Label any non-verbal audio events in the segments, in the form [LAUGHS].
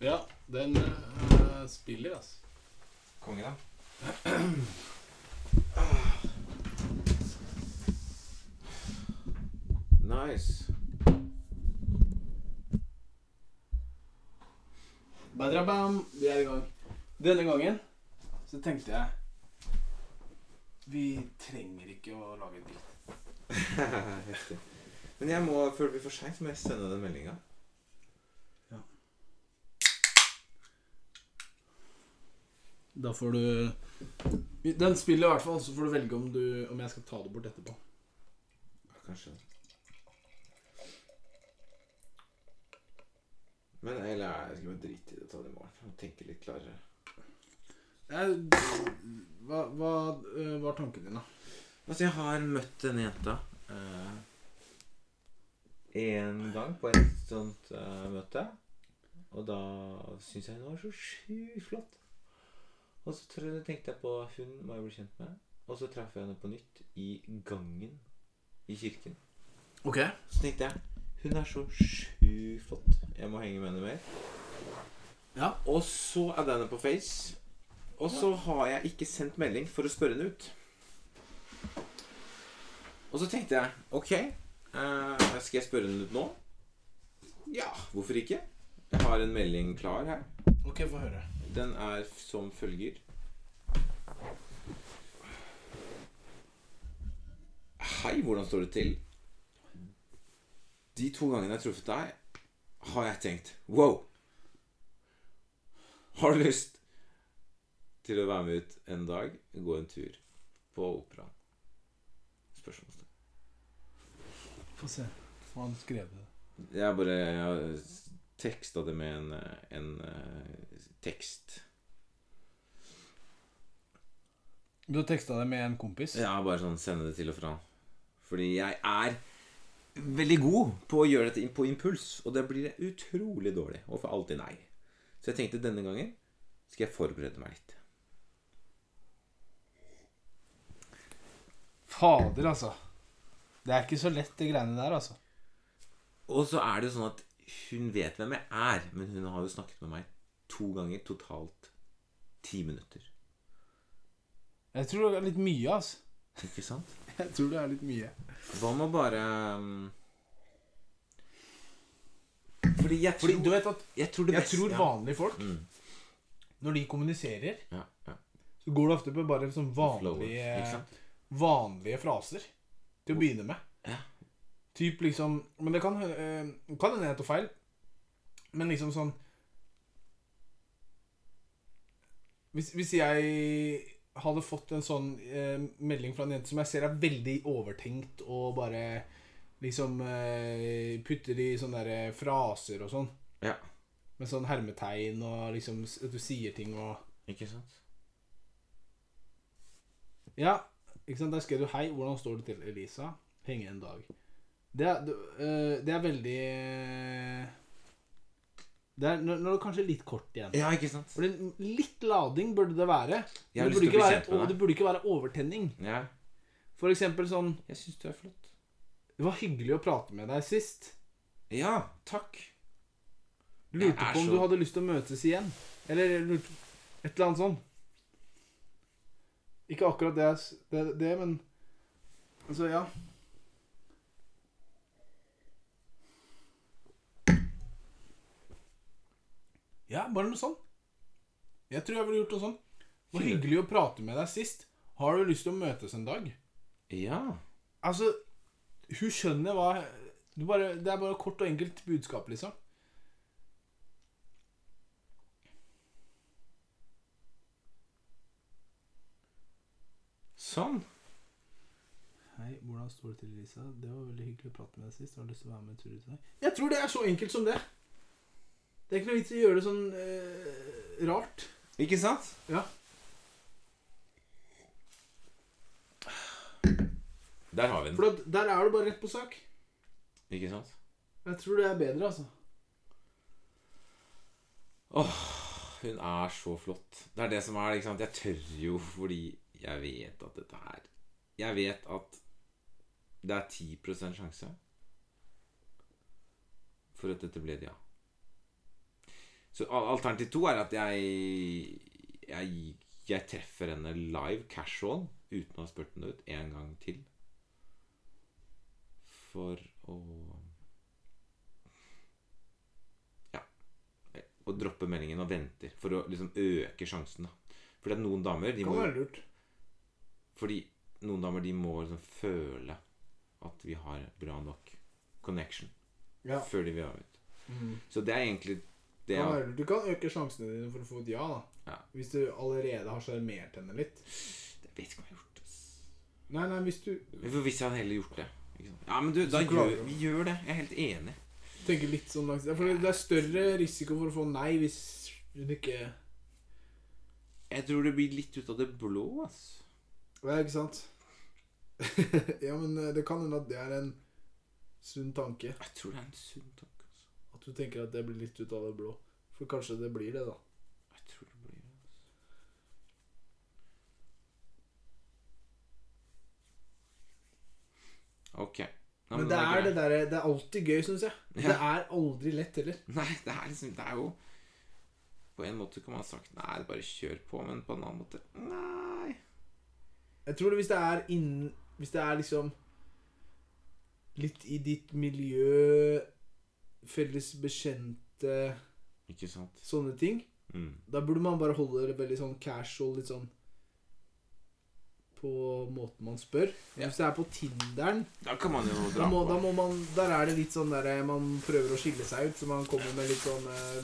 Ja, den uh, spiller, altså. Konge, da. Nice. Badrabam, vi er i gang. Denne gangen så tenkte jeg Vi trenger ikke å lage en dritt. [LAUGHS] Heftig. Men jeg må, før det blir for seint, må jeg sende den meldinga. Da får du Den spiller i hvert fall, så får du velge om, du, om jeg skal ta det bort etterpå. Kanskje. Men eller jeg skal bare drite i det ta det i morgen. Tenke litt klarere. Jeg, hva, hva øh, var tanken din, da? Altså, jeg har møtt denne jenta én gang på et sånt eh, møte. Og da syns jeg hun var så sjukt flott. Og så tenkte jeg på hun må jeg bli kjent med. Og så traff jeg henne på nytt i gangen i kirken. Ok. Så tenkte jeg hun er så sjukt flott. Jeg må henge med henne mer. Ja. Og så er henne på Face. Og så har jeg ikke sendt melding for å spørre henne ut. Og så tenkte jeg ok, uh, skal jeg spørre henne ut nå? Ja, hvorfor ikke? Jeg har en melding klar her. Ok, få høre. Den er som følger. Hei, hvordan står det til? De to gangene jeg har truffet deg, har jeg tenkt wow. Har du lyst til å være med ut en dag, gå en tur på operaen? Spørsmålstegn. Få se. Hva han skrev det. Jeg bare jeg har teksta det med en, en eh, tekst. Du har teksta det med en kompis? Ja, bare sånn sende det til og fra. Fordi jeg er veldig god på å gjøre dette på impuls, og det blir jeg utrolig dårlig. Og får alltid nei. Så jeg tenkte denne gangen skal jeg forberede meg litt. Fader, altså. Det er ikke så lett, de greiene der, altså. Og så er det jo sånn at hun vet hvem jeg er, men hun har jo snakket med meg to ganger totalt ti minutter. Jeg tror det er litt mye, altså. Ikke sant? [LAUGHS] Jeg tror det er litt mye. Hva med bare um, Fordi jeg tror Fordi du vet at Jeg tror, det Jeg beste- tror vanlige folk, Mm. når de kommuniserer, Ja, ja. så går det ofte på bare sånn Flow, vanlige ikke sant? Vanlige fraser til å begynne med. Ja. Typ liksom Men det kan Kan hende jeg tar feil, men liksom sånn hvis, hvis jeg hadde fått en sånn eh, melding fra en jente som jeg ser er veldig overtenkt, og bare liksom eh, putter i sånne der fraser og sånn, Ja. med sånn hermetegn og liksom at du sier ting og Ikke sant? Ja, ikke sant? Der skrev du 'Hei, hvordan står det til, Elisa? Henge en dag'. Det er, øh, det er veldig øh, Det er når det er kanskje litt kort igjen. Ja, ikke sant? For det- litt lading burde det være. Men det burde, ikke være, og det burde ikke være overtenning. Ja. For eksempel sånn Jeg syns du er flott. Det var hyggelig å prate med deg sist. Ja, takk. Lurte på om så- du hadde lyst til å møtes igjen. Eller et eller annet sånn. Ikke akkurat det, det, det men Altså, ja. Ja, bare noe sånn. Jeg tror jeg ville gjort noe sånn. Det var hyggelig å prate med deg sist. Har du lyst til å møtes en dag? Ja. Altså, hun skjønner hva du bare, Det er bare kort og enkelt budskap, liksom. Sånn. Hei, hvordan står det til, Lisa? Det var veldig hyggelig å prate med deg sist. Har du lyst til å være med en tur ut i dag? Jeg tror det er så enkelt som det. Det er ikke noe vits i å gjøre det sånn eh, rart. Ikke sant? Ja. Der har vi den. For at der er du bare rett på sak. Ikke sant? Jeg tror det er bedre, altså. Hun er så flott. Det er det som er, ikke sant. Jeg tør jo fordi jeg vet at dette her Jeg vet at Det er 10% sjanse for at dette blir et ja. Så alternativ to er at jeg, jeg Jeg treffer henne live, casual, uten å ha spurt henne ut, en gang til. For å Ja. Å droppe meldingen og venter. For å liksom øke sjansen, da. For det er noen damer de må. Fordi noen damer de må liksom føle at vi har bra nok connection Ja. før de vil ha ut. Mm. Så det er egentlig det være. Du kan øke sjansene dine for å få et ja. da Ja. Hvis du allerede har sjarmert henne litt. Det vet ikke om jeg har gjort ass. Nei, nei, hvis du Hvis jeg hadde heller gjort det. Ja, men du, da gjør vi gjør det. Jeg er helt enig. tenker litt sånn langs For det er større risiko for å få nei hvis hun ikke Jeg tror det blir litt ut av det blå, ass. Ja, ikke sant? [LAUGHS] ja, men eh, det kan hende at det er en sunn tanke. Jeg tror det er en sunn tanke, altså. At du tenker at det blir litt ut av det blå. For kanskje det blir det, da. Jeg tror det blir det. Altså. Ok. Ja, Men det er greit. det derre Det er alltid gøy, syns jeg. Ja. Det er aldri lett heller. [LAUGHS] Nei, det er liksom Det er jo På en måte kan man ha sagt Nei, bare kjør på, men på en annen måte Nei. Jeg tror det hvis det er innen Hvis det er liksom litt i ditt miljø, felles bekjente, Ikke sant? sånne ting, Mm. da burde man bare holde det veldig sånn casual, litt sånn på måten man spør. Ja. Hvis det er på Tinderen, Da kan man jo da må, på. da må man Der er det litt sånn der man prøver å skille seg ut, så man kommer med litt sånn eh,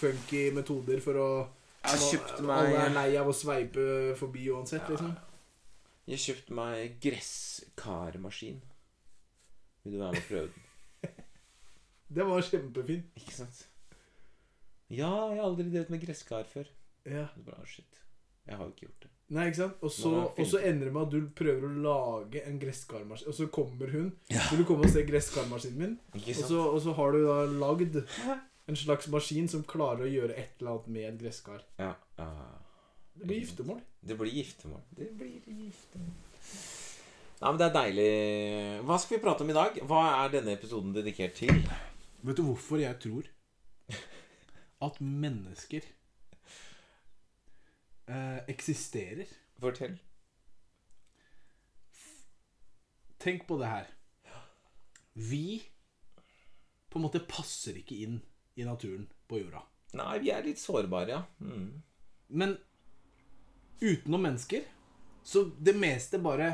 funky metoder for å Jeg kjøpte meg Alle er lei av å sveipe forbi uansett, liksom. Jeg kjøpte meg gresskarmaskin. Vil du være med og prøve den? [LAUGHS] Det var kjempefint. Ikke sant? Ja, jeg har aldri drevet med gresskar før. Ja. Bra shit. Jeg har jo ikke gjort det. Nei, ikke sant? Og så, det og så ender det med at du prøver å lage en gresskarmaskin, og så kommer hun. Ja. Vil du komme og se gresskarmaskinen min? Ikke Og så, og så har du da lagd en slags maskin som klarer å gjøre et eller annet med et gresskar. Ja. uh, Det blir giftermål. Det blir giftermål. Det blir giftermål. Nei, men det er deilig. Hva skal vi prate om i dag? Hva er denne episoden dedikert til? Vet du hvorfor jeg tror at mennesker eh, eksisterer? Fortell. Tenk på det her. Vi på en måte passer ikke inn i naturen på jorda. Nei, vi er litt sårbare, ja. Mm. Men utenom mennesker Så det meste bare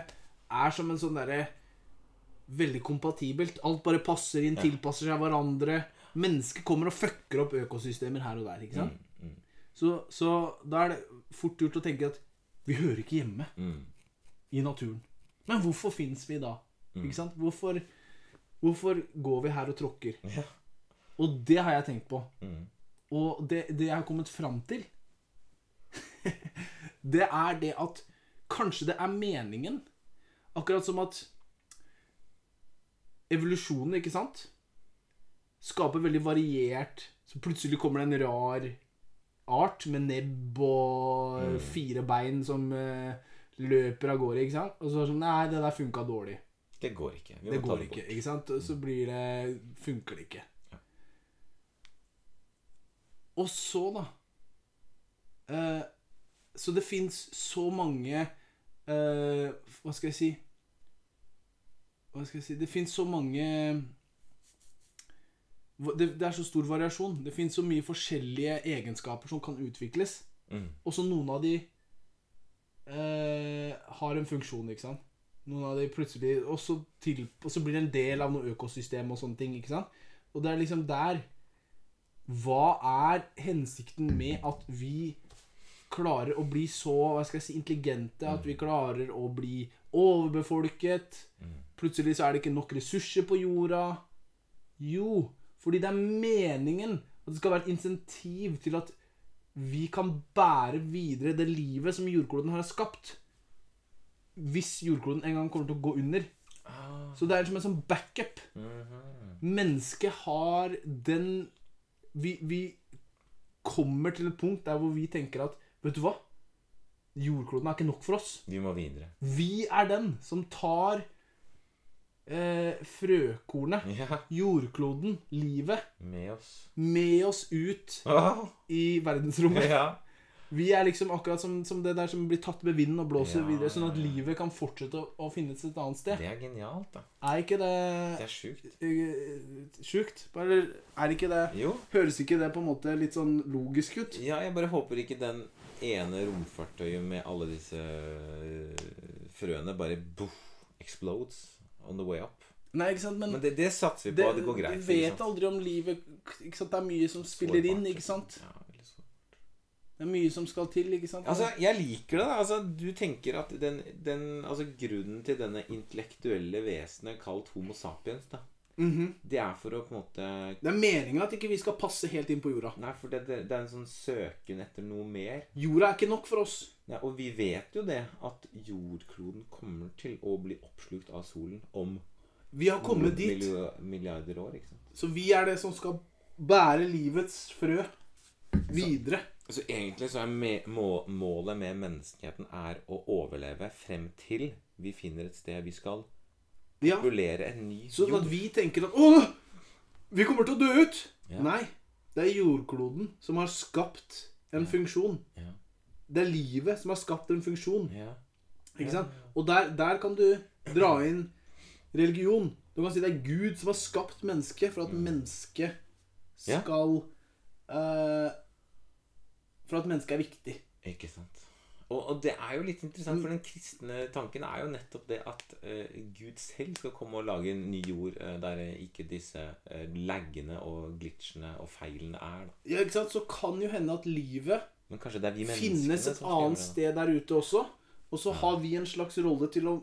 er som en sånn derre Veldig kompatibelt. Alt bare passer inn, Ja. tilpasser seg hverandre. Mennesker kommer og fucker opp økosystemer her og der. ikke sant? Mm, mm, Så, så da er det fort gjort å tenke at vi hører ikke hjemme mm. i naturen. Men hvorfor fins vi da? Mm. Ikke sant? Hvorfor, hvorfor går vi her og tråkker? Ja. Og det har jeg tenkt på. Mm. Og det, det jeg har kommet fram til, [LAUGHS] det er det at kanskje det er meningen. Akkurat som at evolusjonen, ikke sant, skaper veldig variert Så plutselig kommer det en rar art med nebb og Mm. fire bein som eh, løper av gårde, ikke sant? Og så er det sånn Nei, det der funka dårlig. Det går ikke. Det går ikke, ikke sant? Og så blir det Funker det ikke. Og så, da eh, Så det fins så mange eh, Hva skal jeg si Hva skal jeg si Det fins så mange det, det er så stor variasjon. Det fins så mye forskjellige egenskaper som kan utvikles. Mm. Også noen av de eh, har en funksjon, ikke sant. Noen av de plutselig Og så til- og så blir det en del av noe økosystem og sånne ting, ikke sant. Og det er liksom der Hva er hensikten med at vi klarer å bli så hva skal jeg si, intelligente? At vi klarer å bli overbefolket? Mm. Plutselig så er det ikke nok ressurser på jorda. Jo, fordi det er meningen at det skal være et insentiv til at vi kan bære videre det livet som jordkloden har skapt. Hvis jordkloden en gang kommer til å gå under. Ah. Så det er som en sånn backup. Mhm. Mennesket har den vi, vi kommer til et punkt der hvor vi tenker at Vet du hva? Jordkloden er ikke nok for oss. Vi må videre. Vi er den som tar eh, frøkornet, Ja. jordkloden, livet, Med oss. med oss ut oh. i verdensrommet. ja. Vi er liksom akkurat som, som det der som blir tatt med vinden og blåser Ja, videre, sånn at ja, ja. livet kan fortsette å, å finnes et annet sted. Det er genialt, da. Er ikke det, Det er sjukt. eh, sjukt? Eller er ikke det Jo. Høres ikke det på en måte litt sånn logisk ut? Ja, jeg bare håper ikke den ene romfartøyet med alle disse øh, frøene bare boof, explodes on the way up. Nei, ikke sant? Men, Men det, det satser vi på at det går greit. vi vet aldri om livet ikke sant? Det er mye som spiller inn, ikke sant? Ja. Det er mye som skal til, ikke sant? Altså, jeg liker det. da Altså, Du tenker at den, den Altså, grunnen til denne intellektuelle vesenet kalt Homo sapiens, da Mhm. Det er for å på en måte Det er meninga at ikke vi skal passe helt inn på jorda. Nei, for det, det, det er en sånn søken etter noe mer. Jorda er ikke nok for oss. Ja, og vi vet jo det, at jordkloden kommer til å bli oppslukt av solen om Vi har kommet dit. milliarder år. ikke sant? Så vi er det som skal bære livets frø videre. Så egentlig så er me må målet med menneskeheten er å overleve frem til vi finner et sted vi skal Ja. populere en ny jord. Sånn at vi tenker at Å, vi kommer til å dø ut! Ja. Nei. Det er jordkloden som har skapt en funksjon. Ja. Det er livet som har skapt en funksjon. Ja. Ikke sant? Og der, der kan du dra inn religion. Du kan si det er Gud som har skapt mennesket for at mennesket skal eh, For at mennesket er viktig. Ikke sant. Og, og det er jo litt interessant, for den kristne tanken er jo nettopp det at uh, Gud selv skal komme og lage en ny jord uh, der ikke disse uh, laggene og glitchene og feilene er. Da. Ja, ikke sant? Så kan jo hende at livet Men kanskje det vi finnes et annet sted der ute også. Og så har vi en slags rolle til å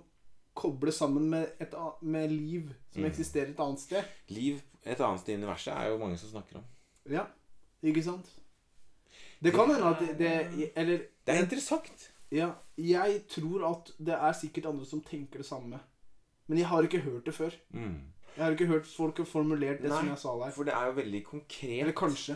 koble sammen med, et, med liv som Mm. eksisterer et annet sted. Liv et annet sted i universet er jo mange som snakker om. Ja, ikke sant? Det kan hende at det, det Eller Det er interessant. Ja, jeg tror at det er sikkert andre som tenker det samme. Men jeg har ikke hørt det før. Mm. Jeg har ikke hørt folk har formulert det Nei. som jeg sa der. For det er jo veldig konkret. Eller kanskje.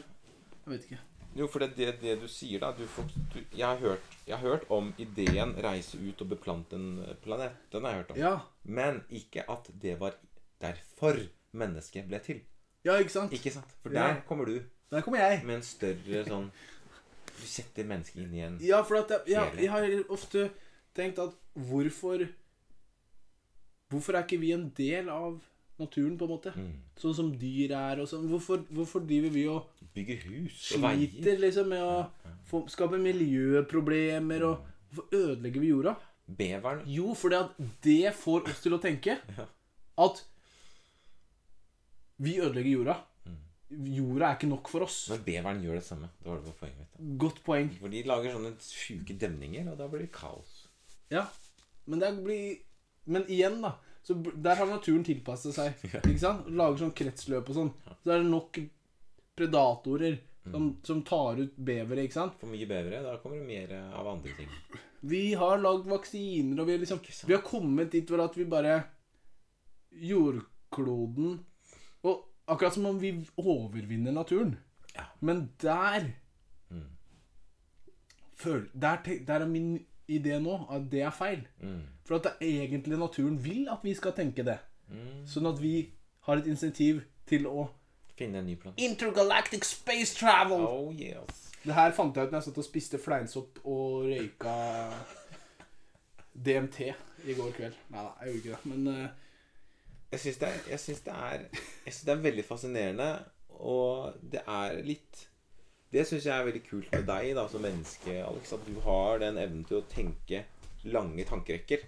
Jeg vet ikke. Jo, for det er det, det du sier, da du får, du, jeg, har hørt, jeg har hørt om ideen 'reise ut og beplante en planet'. Den har jeg hørt om. Ja, Men ikke at det var derfor mennesket ble til. ja ikke sant? Ikke sant? For Ja. der kommer du Der kommer jeg. med en større sånn Du setter mennesket inn i en Ja, for at jeg, ja, jeg har ofte tenkt at hvorfor Hvorfor er ikke vi en del av naturen, på en måte? mm. Sånn som dyr er og sånn. Hvorfor, hvorfor driver vi og Bygger hus og veier. sliter liksom med å få, skape miljøproblemer og Hvorfor ødelegger vi jorda? Beveren Jo, fordi at det får oss til å tenke [LAUGHS] at vi ødelegger jorda. Jorda er ikke nok for oss. Men beveren gjør det samme. Det var det var poenget mitt. Godt poeng. For de lager sånne sjuke demninger, og da blir det kaos. Ja, men det blir Men igjen, da. Så der har naturen tilpasset seg. [LAUGHS] Ikke sant? Lager sånn kretsløp og sånn. Så er det nok predatorer som, som tar ut bevere, ikke sant? For mye bevere, da kommer det mer av andre ting. Vi har lagd vaksiner, og vi, liksom, vi har kommet dit hvor at vi bare Jordkloden Og akkurat som om vi overvinner naturen. Ja. Men der Mm. føl, der, der er min idé nå at det er feil. Mm. For at det egentlig naturen vil at vi skal tenke det. Mm. Sånn at vi har et insentiv til å Finne en ny plan. Intergalactic space travel! Oh yes. Det her fant jeg ut når jeg satt og spiste fleinsopp og røyka DMT i går kveld. Nei da, jeg gjorde ikke det. Men eh, Jeg syns det, det det er veldig fascinerende, og det er litt Det syns jeg er veldig kult med deg da, som menneske, Alex. At du har den evnen til å tenke lange tankerekker.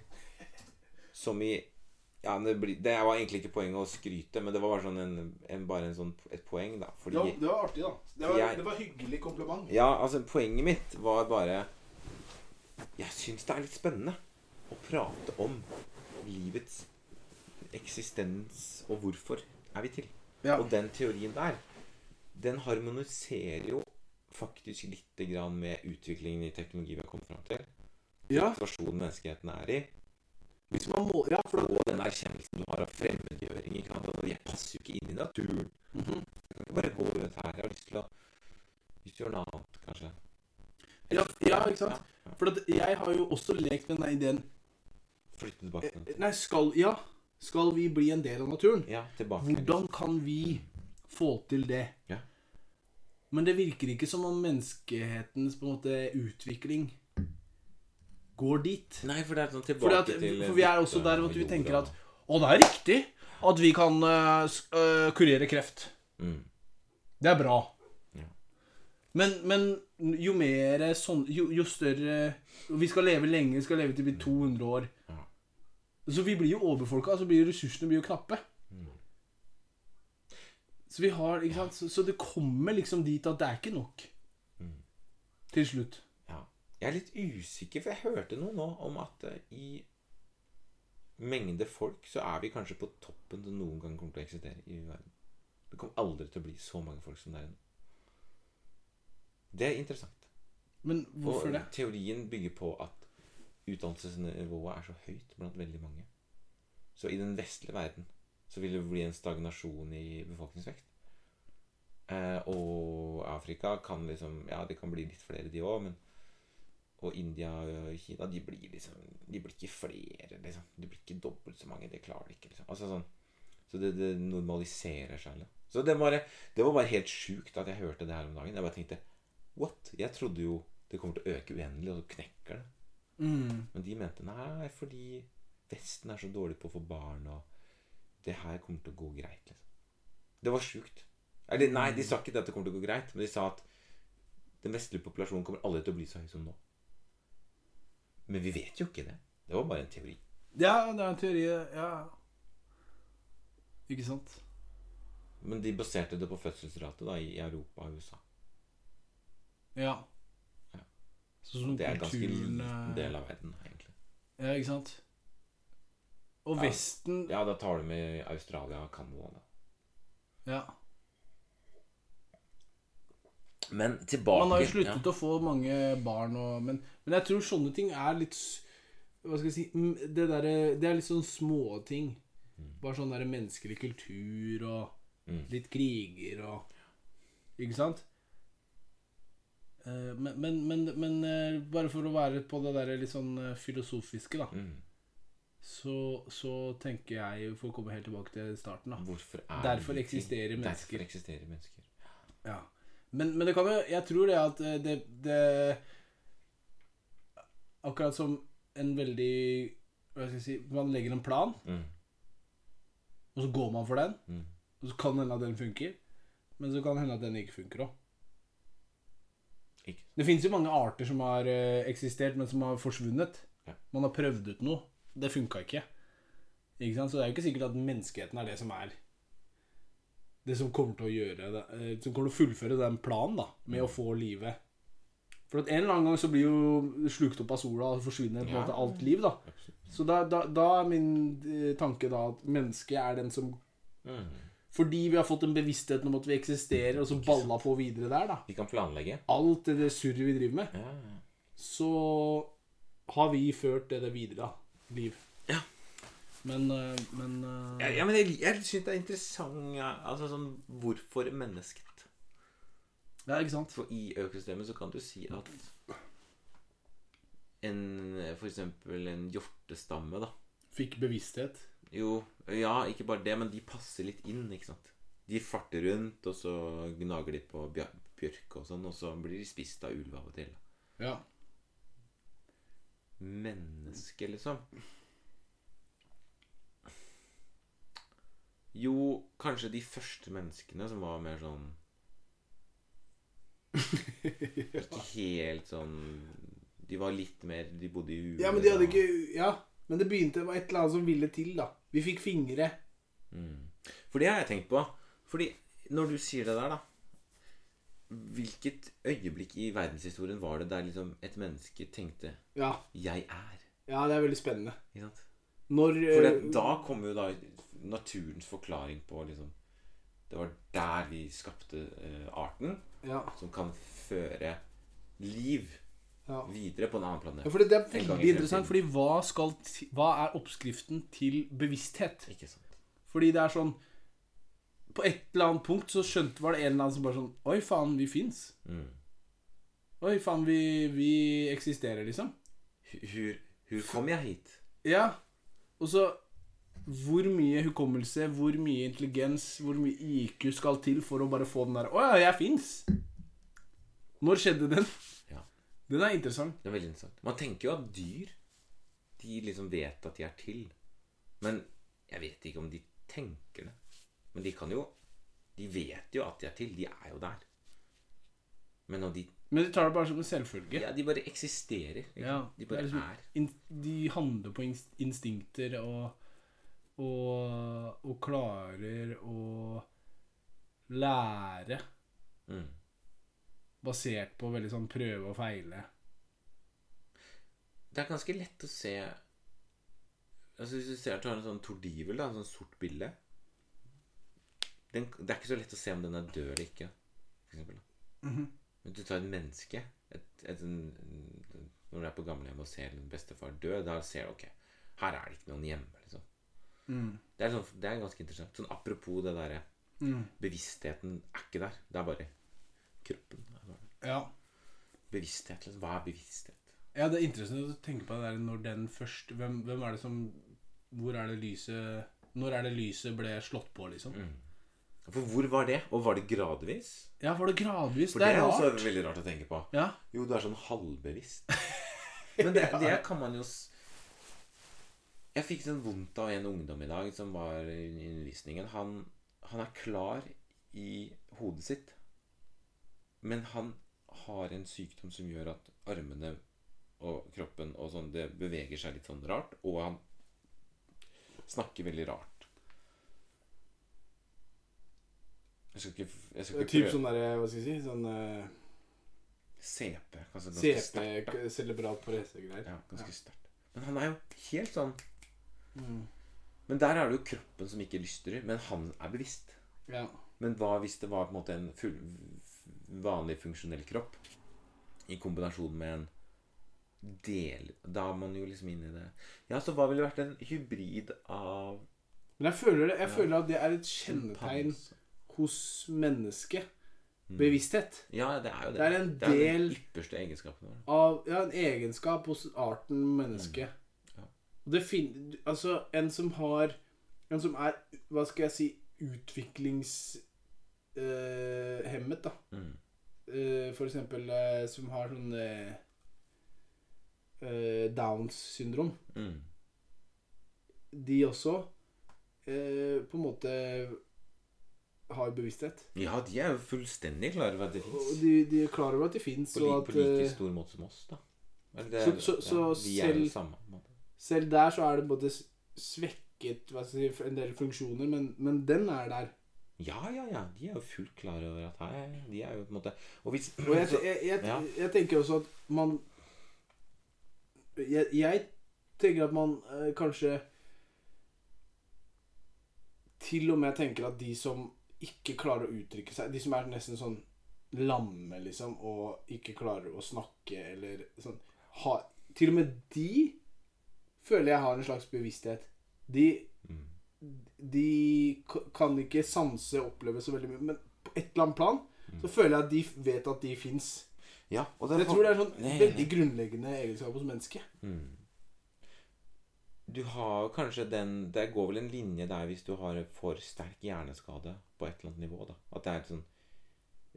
Som i ja, det, blir, det var egentlig ikke poenget å skryte, men det var bare, sånn en, en, bare en sånn, et poeng. da Fordi, ja, det var artig, da. Det var- Jeg- det var hyggelig kompliment. Ja, altså Poenget mitt var bare Jeg syns det er litt spennende å prate om livets eksistens og hvorfor er vi til. Ja. Og den teorien der, den harmoniserer jo faktisk litt grann med utviklingen i teknologi vi har kommet fram til. Ja, Situasjonen menneskeheten er i. hvis man må Ja, for Og den erkjennelsen du har av fremmedgjøring. Ikke sant? Jeg passer jo ikke inn i naturen. Mhm. Jeg kan ikke bare gå rundt her. Jeg har lyst til å gjøre noe annet, kanskje. ja, ja, ikke sant? Ja. For at jeg har jo også lekt med den ideen Flytte tilbake. Eh, Nei, skal Ja. Skal vi bli en del av naturen? Ja, tilbake. Hvordan kan vi få til det? Ja. Men det virker ikke som om menneskehetens på en måte utvikling går dit. Nei, for det er sånn tilbake Fordi at, til for vi er også der at vi tenker at Å, det er riktig at vi kan uh, kurere kreft. mm. Det er bra. Ja. Men, men jo mer sånn jo, jo større Vi skal leve lenge, vi skal leve til vi blir 200 år. Så vi blir jo overbefolka, så blir ressursene blir jo knappe. Mm. Så vi har, ikke sant så, så det kommer liksom dit at det er ikke nok. Mm. Til slutt. Ja. Jeg er litt usikker, for jeg hørte noe nå om at eh, i mengde folk så er vi kanskje på toppen det noen gang kommer til å eksistere i verden. Det kommer aldri til å bli så mange folk som det er nå. Det er interessant. Men hvorfor og det? teorien bygger på at utdannelsesnivået er så høyt blant veldig mange. Så i den vestlige verden så vil det bli en stagnasjon i befolkningsvekst. Eh, og Afrika kan liksom Ja, det kan bli litt flere, de òg, Og India og Kina, de blir liksom De blir ikke flere, liksom. De blir ikke dobbelt så mange. Det klarer de ikke, liksom. Altså sånn Så det, det normaliserer seg Eller? Så det, bare, det var bare helt sjukt at jeg hørte det her om dagen. Jeg bare tenkte What? Jeg trodde jo det kommer til å øke uendelig, og så knekker det. Mm. Men de mente nei, fordi Vesten er så dårlig på å få barn, og det her kommer til å gå greit. liksom. Det var sjukt. Eller nei, de sa ikke at det kommer til å gå greit, men de sa at den vestlige populasjonen kommer aldri til å bli så høy som nå. Men vi vet jo ikke det. Det var bare en teori. Ja, det er en teori. Ja. Ikke sant? Men de baserte det på fødselsrate da, i Europa og USA. Ja. Sånn Det er ganske liten del av verden, egentlig. Ja, ikke sant? Og Ja. Vesten Ja, da tar du med Australia og Canada. da. Ja. Men tilbake Man har jo sluttet å få mange barn og men, men jeg tror sånne ting er litt Hva skal jeg si mm, Det, der, det er litt sånn småting. Bare sånn derre menneskelig kultur og Mm. litt kriger og Ikke sant? Eh, Men, men, men, men eh, bare for å være på det der litt sånn eh, filosofiske, da, Mm. så, så tenker jeg, for å komme helt tilbake til starten, da Hvorfor er Derfor eksisterer mennesker. Derfor eksisterer mennesker. Ja. Men, men det kan jo Jeg tror det at det, det Akkurat som en veldig Hva skal jeg si Man legger en plan, Mm. og så går man for den. Mm. Og så kan det hende at den funker, men så kan det hende at den ikke funker òg. Ikke. Det finnes jo mange arter som har eh, eksistert, men som har forsvunnet. Ja. Man har prøvd ut noe. Det funka ikke. Ikke sant? Så det er jo ikke sikkert at menneskeheten er det som er Det som kommer til å gjøre det eh, Som kommer til å fullføre den planen da med å få livet For en eller annen gang så blir jo slukt opp av sola og forsvinner på en Ja. måte alt liv. da. Så da, da, da er min eh, tanke da at mennesket er den som Mm. Fordi vi har fått en bevissthet om at vi eksisterer, og så balla på videre der, da Vi kan planlegge. Alt det, det surret vi driver med, Ja. så har vi ført det, det videre, da. Liv. Ja. Men, eh, men eh, Ja, ja, men jeg, jeg syns det er interessant Altså sånn Hvorfor mennesket? Ja, ikke sant? For i økosystemet så kan du si at en For eksempel en hjortestamme, da. Fikk bevissthet. Jo, ja, ikke bare det, men de passer litt inn, ikke sant. De farter rundt, og så gnager de på bjørk og sånn, og så blir de spist av ulv av og til. Ja. Menneske, liksom. Jo, kanskje de første menneskene som var mer sånn [LAUGHS] Ikke helt sånn De var litt mer De bodde i huet. ja, men de hadde ikke Ja, men det begynte med et eller annet som ville til, da. Vi fikk fingre. Mm. For det har jeg tenkt på. Fordi når du sier det der, da Hvilket øyeblikk i verdenshistorien var det der liksom et menneske tenkte Ja. 'Jeg er'? ja, det er veldig spennende. Ikke sant? Når For eh, det, da kommer jo da naturens forklaring på liksom Det var der vi skapte uh, arten Ja. som kan føre liv ja. videre på en annen planet. Ja, fordi det er veldig interessant, fordi hva, skal, hva er oppskriften til bevissthet? Ikke sant? Fordi det er sånn På et eller annet punkt så skjønte var det en eller annen som bare sånn Oi, faen, vi fins. Mm. Oi, faen, vi, vi eksisterer, liksom. Hur, hur kom jeg hit? Ja. Og så hvor mye hukommelse, hvor mye intelligens, hvor mye IQ skal til for å bare få den der Å ja, jeg fins! Når skjedde den? Ja. Den er interessant. Det er veldig interessant. Man tenker jo at dyr De liksom vet at de er til. Men jeg vet ikke om de tenker det. Men de kan jo De vet jo at de er til. De er jo der. Men når de Men de tar det bare som en selvfølge. Ja, de bare eksisterer. ikke Ja. De bare er liksom- er. De handler på instinkter og, og Og klarer å lære Mm. Basert på veldig sånn prøve og feile. Det er ganske lett å se Altså Hvis du ser at du har en sånn tordivel, da, en sånn sort bille den, Det er ikke så lett å se om den er død eller ikke. For eksempel, da. -hmm. Men du tar et menneske et, et, en, Når du er på gamlehjem og ser en bestefar dø, da ser du ok, her er det ikke noen hjemme. liksom Mm. Det er, sånn, det er ganske interessant. Sånn Apropos det derre Mm. Bevisstheten er ikke der. Det er bare kroppen. Det er Ja. Bevissthet. Liksom. Hva er bevissthet? ja, det er interessant å tenke på det der når den først hvem, hvem er det som Hvor er det lyset Når er det lyset ble slått på, liksom? Mm. For hvor var det? Og var det gradvis? Ja, var det gradvis? For det er også rart. veldig rart å tenke på. Ja. Jo, du er sånn halvbevisst. [LAUGHS] Men det, det kan man jo s- Jeg fikk sånn vondt av en ungdom i dag som var i undervisningen. Han, han er klar i hodet sitt, men han har en sykdom som gjør at armene og kroppen og sånn, det beveger seg litt sånn rart, og han snakker veldig rart. Jeg skal ikke, jeg skal ikke Typ prøve sånn derre Hva skal jeg si? Sånn uh, CP. CP, cerebral parese-greier. Ja, ganske sterkt. Men han er jo helt sånn Mm. Men der er det jo kroppen som ikke lystrer, men han er bevisst. ja. Men hva hvis det var på en måte en full, vanlig funksjonell kropp i kombinasjon med en del Da er man jo liksom inne i det. Ja, så hva ville vært en hybrid av Men jeg føler, det, jeg Ja. føler at det er et kjennetegn hos mennesket. Mm. Bevissthet. Ja, det er jo det. Det er en det er del- den ypperste egenskapen vår. Av, ja, en egenskap hos arten menneske. Ja. Det fin Altså, en som har En som er, hva skal jeg si, utviklingshemmet, da. Mm. Uh, for eksempel uh, som har sånn eh, eh, Downs syndrom. Mm. De også eh, på en måte har bevissthet. Ja, de er jo fullstendig klar over at det fins. de, de er klar over at de fins, På, og li, på like eh, stor måte som oss, da. Så- ja, selv- samme. selv der så er det både svekket si, en del funksjoner, men, men den er der. Ja, ja, ja. De er jo fullt klar over at her, de er jo på en måte Og hvis Og jeg, jeg, jeg, ja. jeg tenker også at man Jeg, tenker at man eh, kanskje til og med tenker at de som ikke klarer å uttrykke seg De som er nesten sånn lamme, liksom, og ikke klarer å snakke eller sånn ha, Til og med de føler jeg har en slags bevissthet. De Mm. De kan ikke sanse oppleve så veldig mye, men på et eller annet plan Mm. så føler jeg at de vet at de fins. Ja, og Jeg tror det er sånn Nei, veldig nei. grunnleggende egenskap hos mennesket. Mm. Du har kanskje den Det går vel en linje der hvis du har for sterk hjerneskade på et eller annet nivå. da At det er sånn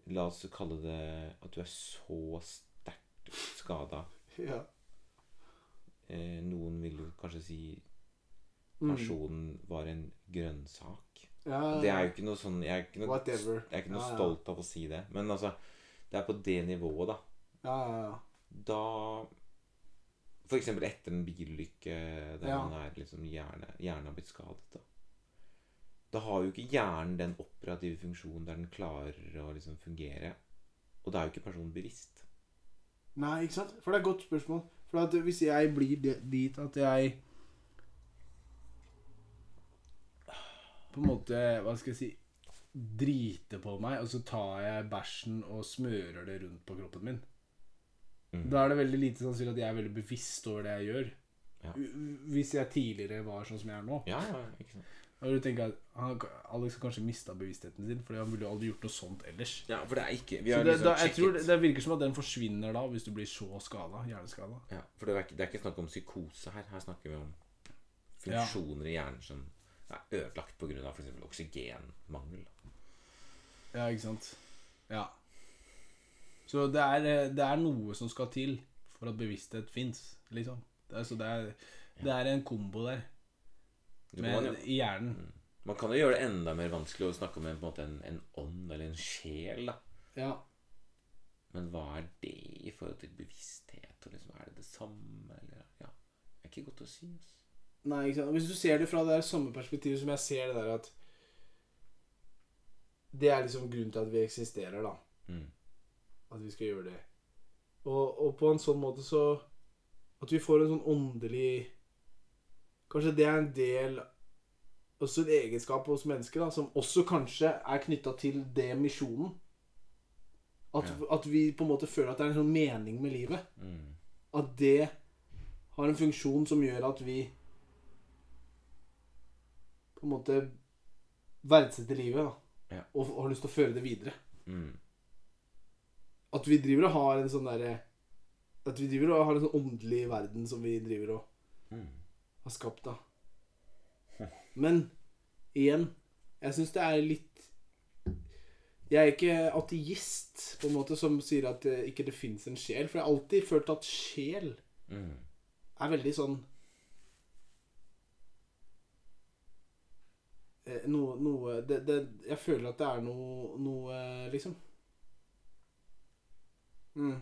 La oss kalle det at du er så sterkt skada. Ja. Eh, noen vil jo kanskje si. Personen var en grønnsak. ja. Det er jo ikke noe sånn Jeg er ikke noe, jeg er ikke noe Ja, stolt av å si det. Men altså Det er på det nivået, da. Ja, ja, ja. Da For eksempel etter en bilulykke der man er liksom hjerne, hjernen har blitt skadet. Da Da har jo ikke hjernen den operative funksjonen der den klarer å liksom fungere. Og da er jo ikke personen bevisst. Nei, ikke sant? For det er et godt spørsmål. For hvis jeg blir dit at jeg På en måte, hva skal jeg si Driter på meg, og så tar jeg bæsjen og smører det rundt på kroppen min. Mm. Da er det veldig lite sannsynlig at jeg er veldig bevisst over det jeg gjør. Ja. Hvis jeg tidligere var sånn som jeg er nå. Ja, ja, ikke sant. Og du tenker at han, Alex har kanskje mista bevisstheten sin, Fordi han ville jo aldri gjort noe sånt ellers. Ja, for det er ikke Vi Så har det, liksom da, jeg tror det, det virker som at den forsvinner da, hvis du blir så skada. Hjerneskada. ja, For det er, ikke, det er ikke snakk om psykose her. Her snakker vi om funksjoner i hjernen som er ødelagt pga. f.eks. oksygenmangel. Ja, ikke sant. Ja. Så det er, eh, det er noe som skal til for at bevissthet fins, liksom. Det er, så det er, det er en kombo der med, jo, i hjernen. Mm. man kan jo gjøre det enda mer vanskelig å snakke om en, på en, en, en ånd eller en sjel. da Ja. Men hva er det i forhold til bevissthet? Og liksom, Er det det samme? Eller, ja. Det er ikke godt å si. Altså. Nei, ikke sant. Hvis du ser det fra det samme perspektivet som jeg ser det der at Det er liksom grunnen til at vi eksisterer, da. Mm. At vi skal gjøre det. Og, og på en sånn måte så At vi får en sånn åndelig Kanskje det er en del Også en egenskap hos mennesker da som også kanskje er knytta til det misjonen. At, Ja. at vi på en måte føler at det er en sånn mening med livet. Mm. At det har en funksjon som gjør at vi på en måte verdsetter livet da. Ja. Og, og har lyst til å føre det videre. Mm. At vi driver og har en sånn derre At vi driver og har en sånn åndelig verden som vi driver og Mm. har skapt, da. Men igjen Jeg syns det er litt Jeg er ikke ateist, på en måte, som sier at det ikke det fins en sjel. For jeg har alltid følt at sjel Mm. er veldig sånn Noe, noe det, det, Jeg føler at det er noe, noe liksom mm.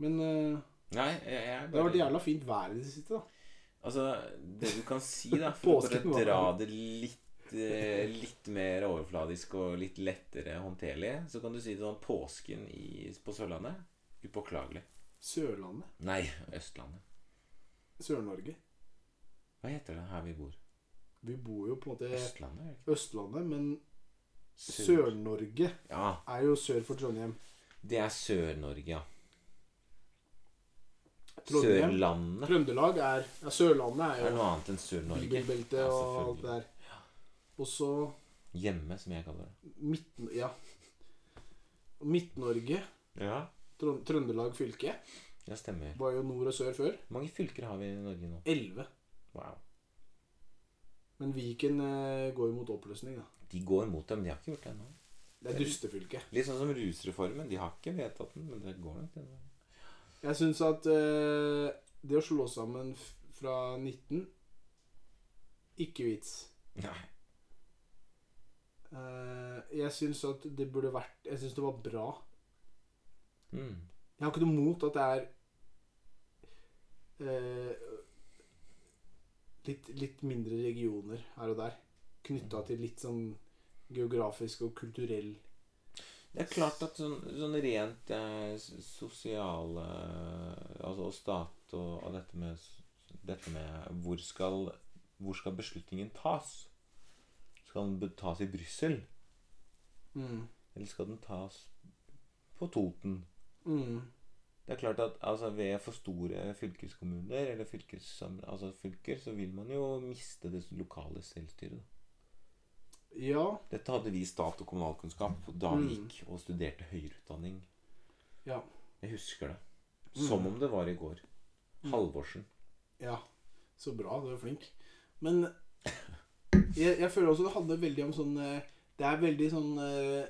Men uh, Nei, jeg, jeg det har vært jævla fint vær i det siste, da. Altså, det du kan si, da [LAUGHS] For å bare dra det litt eh, Litt mer overfladisk og litt lettere håndterlig, så kan du si det sånn Påsken i, på Sørlandet upåklagelig. Sørlandet. Nei, Østlandet. Sør-Norge. Hva heter det her vi bor? Vi bor jo på en måte Østlandet? er ikke? Østlandet, men Sør- Sør-Norge Ja, er jo sør for Trondheim. det er Sør-Norge, ja. Trondheim. Sørlandet Trøndelag er Ja, Sørlandet er er jo noe annet enn Sør-Norge. Bibelbeltet Ja, og alt det der. Og så Hjemme, som jeg kaller det. Midt... Ja. Midt-Norge, Ja, Trøndelag fylke, Ja, stemmer. var jo nord og sør før. Hvor mange fylker har vi i Norge nå? Elleve. Wow. Men Viken eh, går jo mot oppløsning, da. De går mot dem. De har ikke gjort det ennå. Det er dustefylke. Litt sånn som rusreformen. De har ikke vedtatt den, men det går nok ennå. Jeg syns at eh, det å slå sammen fra 19 Ikke vits. Nei. Eh, jeg syns at det burde vært Jeg syns det var bra. Mm. Jeg har ikke noe mot at det er eh, litt, litt mindre regioner her og der. Knytta til litt sånn geografisk og kulturell Det er klart at sånn, sånn rent eh, sosiale Altså og stat og, og dette med Dette med hvor skal Hvor skal beslutningen tas? Skal den tas i Brussel? mm. Eller skal den tas på Toten? Mm. Det er klart at altså, ved for store fylkeskommuner eller fylkes, altså fylker, så vil man jo miste det lokale selvstyret. Ja. Dette hadde vi stat- og kommunalkunnskap da vi Mm. gikk og studerte høyere utdanning. Ja. Jeg husker det. Som om det var i går. Halvorsen. Ja. Så bra. Du er flink. Men jeg, jeg føler også det handler veldig om sånn eh, Det er veldig sånn eh,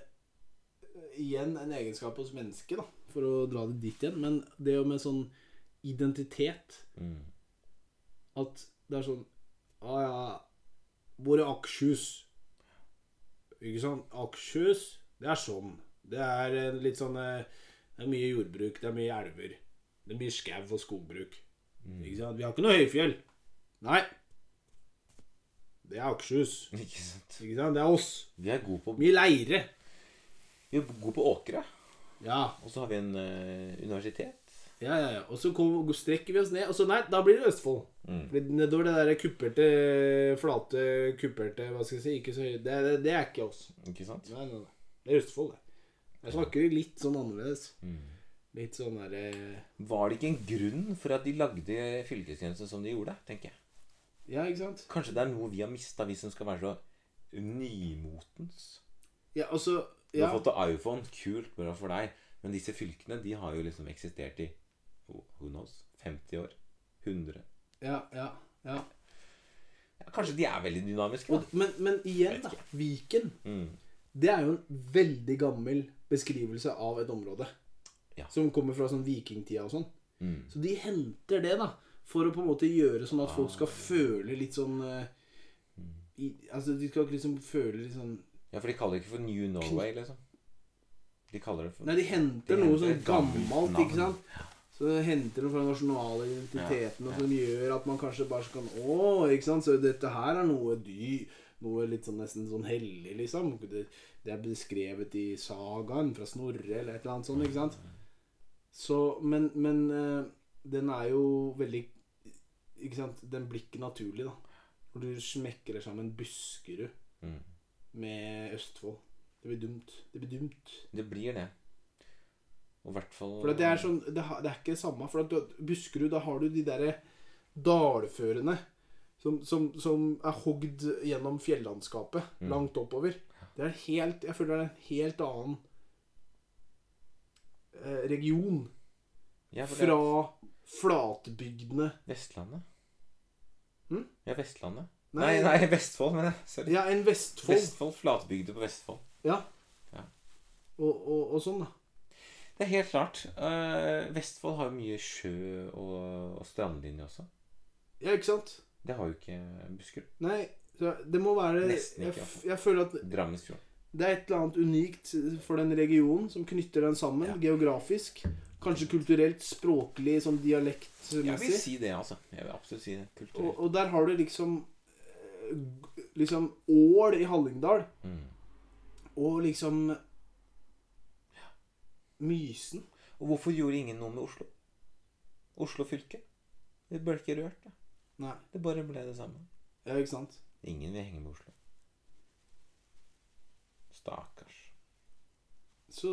Igjen en egenskap hos mennesket, da, for å dra det dit igjen. Men det jo med sånn identitet Mm. At det er sånn Å ja Hvor er Akershus? Ikke sant? Akershus, det er sånn. Det er litt sånn eh, Det er mye jordbruk, det er mye elver. Det er mye skau og skogbruk. Ikke sant? Vi har ikke noe høyfjell. Nei. Det er Akershus. Ikke sant? Ikke sant? Det er oss. Vi er gode på, Mye leire. vi er gode på åkre. Ja. Og så har vi en eh, universitet. Ja, ja, ja. Og så kom, strekker vi oss ned, og så nei, da blir det Østfold. Mm. Fordi nedover det der kupperte, flate, kupperte Hva skal jeg si? Ikke så høye det, det, det er ikke oss. Ikke sant? Nei, nei, nei. Det er Østfold, det. Jeg snakker litt sånn annerledes. Mm. Litt sånn derre Var det ikke en grunn for at de lagde fylkesgrensen som de gjorde? tenker jeg. Ja, ikke sant? Kanskje det er noe vi har mista, vi som skal være så nymotens. Ja, altså Du har fått deg iPhone, kult, bra for deg. Men disse fylkene de har jo liksom eksistert i who who knows, 50 år. 100. ja, ja. Ja. Kanskje de er veldig dynamiske, Og, men, men igjen, da. Viken. Mm. Det er jo en veldig gammel beskrivelse av et område. Ja. Som kommer fra sånn vikingtida og sånn. Mm. Så de henter det, da. For å på en måte gjøre sånn at folk skal Ah. føle litt sånn uh, i, Altså de skal liksom føle litt sånn Ja, for de kaller det ikke for New Norway, liksom. De kaller det for Nei, de henter De noe sånn gammelt ikke sant? Så de henter noe fra den nasjonale identiteten Ja, ja. som gjør at man kanskje bare kan Å, ikke sant? Så dette her er noe dy... Noe litt sånn nesten sånn hellig, liksom. Det, det er beskrevet i sagaen fra Snorre eller et eller annet sånt, ikke sant? Så Men, men eh, den er jo veldig Ikke sant? Den blir ikke naturlig, da. Når du smekrer sammen Buskerud Mm. Med Østfold. Det blir dumt. Det blir dumt. Det blir det. Og i hvert fall For det er sånn Det, har- det er ikke det samme. For at Buskerud, da har du de derre dalførene som, som, som er hogd gjennom fjellandskapet Mm. langt oppover. Det er helt Jeg føler det er en helt annen eh, region ja, fra flatbygdene Vestlandet. Hm? Ja, Vestlandet. Nei. Nei, Vestfold, mener jeg. Sorry. Ja, en Vestfold. Vestfold, flatbygde på Vestfold. Ja. Ja. Og, og, og sånn, da. Det er helt klart. Uh, Vestfold har jo mye sjø og, og strandlinje også. Ja, ikke sant? Det har jo ikke Buskerud. Nei, det må være Nesten ikke, jeg, jeg føler at Drammensfjorden. Det er et eller annet unikt for den regionen som knytter den sammen Ja. geografisk. Kanskje kulturelt, språklig, sånn Jeg vil si det, altså. Jeg vil absolutt si det. Kulturelt. og der har du liksom Liksom Ål i Hallingdal. Mm. Og liksom Mysen. Og hvorfor gjorde ingen noe med Oslo? Oslo fylke? Det ble ikke rørt. Da. Nei, Det bare ble det samme. ja, ikke sant? Ingen vil henge med Oslo. Stakkars. Så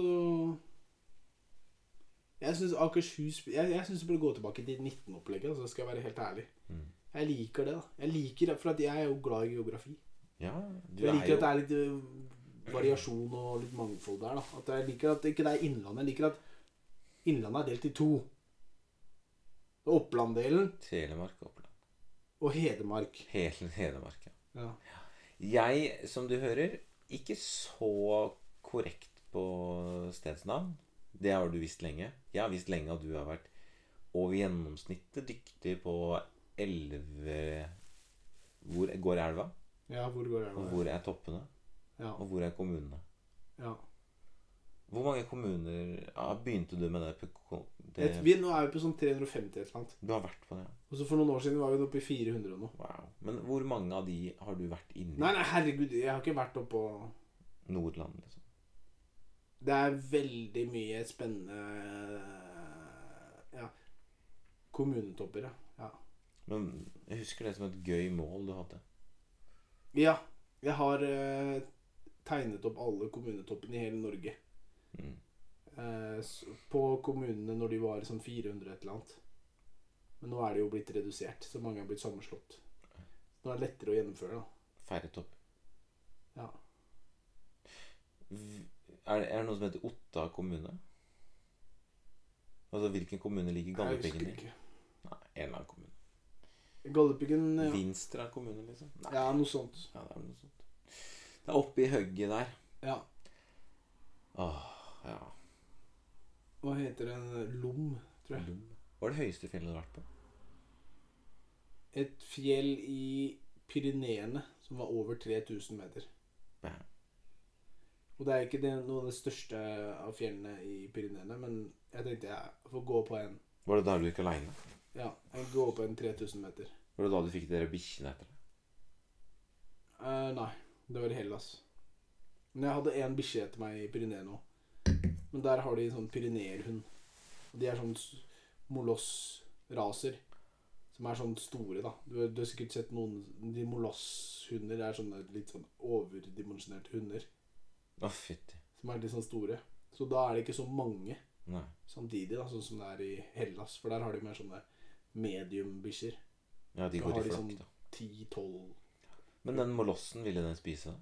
Jeg syns Akershus Jeg, jeg synes det burde gå tilbake til 19-opplegget, altså, skal jeg være helt ærlig. Mm. Jeg liker det, da. Jeg liker det, For at jeg er jo glad i geografi. Ja, Jeg er liker jo at det er litt øh, variasjon og litt mangfold der. da At Jeg liker at ikke det er Innlandet. Jeg liker at Innlandet er delt i to. Opplanddelen Telemark og Oppland. og Hedmark. Hele Hedmark, ja. Ja. Jeg, som du hører, ikke så korrekt på stedsnavn. Det har du visst lenge. Jeg har visst lenge at du har vært over gjennomsnittet dyktig på elve Hvor går elva? ja, hvor går elva? Og hvor er toppene? Ja. Og hvor er kommunene? ja. Hvor mange kommuner ja, begynte du med det? på- det Et, vi, nå er vi på sånn 350 eller noe. du har vært på det? Og så For noen år siden var vi oppe i 400 og noe. Wow. Men hvor mange av de har du vært inni? Nei, nei, herregud, jeg har ikke vært oppå Nordland, liksom. Det er veldig mye spennende Ja. Kommunetopper, ja. Men jeg husker det som et gøy mål du hadde. Ja. Jeg har eh, tegnet opp alle kommunetoppene i hele Norge. Mm. eh, på kommunene når de var sånn 400 et eller annet. Men nå er det jo blitt redusert, så mange er blitt sammenslått. Nå er det lettere å gjennomføre, da. Færre topp. Ja. Er det, er det noe som heter Otta kommune? Altså hvilken kommune ligger husker i? Nei, en eller annen kommune. Galdhøpiggen ja. Vinstra kommune, liksom? Nei, ja, noe sånt. ja, det er noe sånt. Det er oppi hugget der. Ja. Åh, ja. Hva heter den? Lom, tror jeg. Lom. Hva er det høyeste fjellet du har vært på? Et fjell i Pyreneene som var over 3000 meter. Ja. Og det er ikke det, noe av det største av fjellene i Pyreneene, men jeg tenkte jeg får gå på en Var det da du gikk aleine? Ja, jeg går på en 3000 meter. Var det da du fikk dere bikkjene etter deg? Eh, nei, det var i Hellas. Men jeg hadde én bikkje etter meg i Pyreneene òg. Men der har de en sånn pyreneerhund. Og de er sånn molossraser. Som er sånn store, da. Du, du har sikkert sett noen De molosshunder er sånne litt sånn overdimensjonerte hunder. Å, fytti. Som er litt sånn store. Så da er det ikke så mange Nei. samtidig, da, sånn som det er i Hellas. For der har de mer sånne medium-bikkjer. Ja, de går i flokk, da. 10-12 Men den molossen, ville den spise?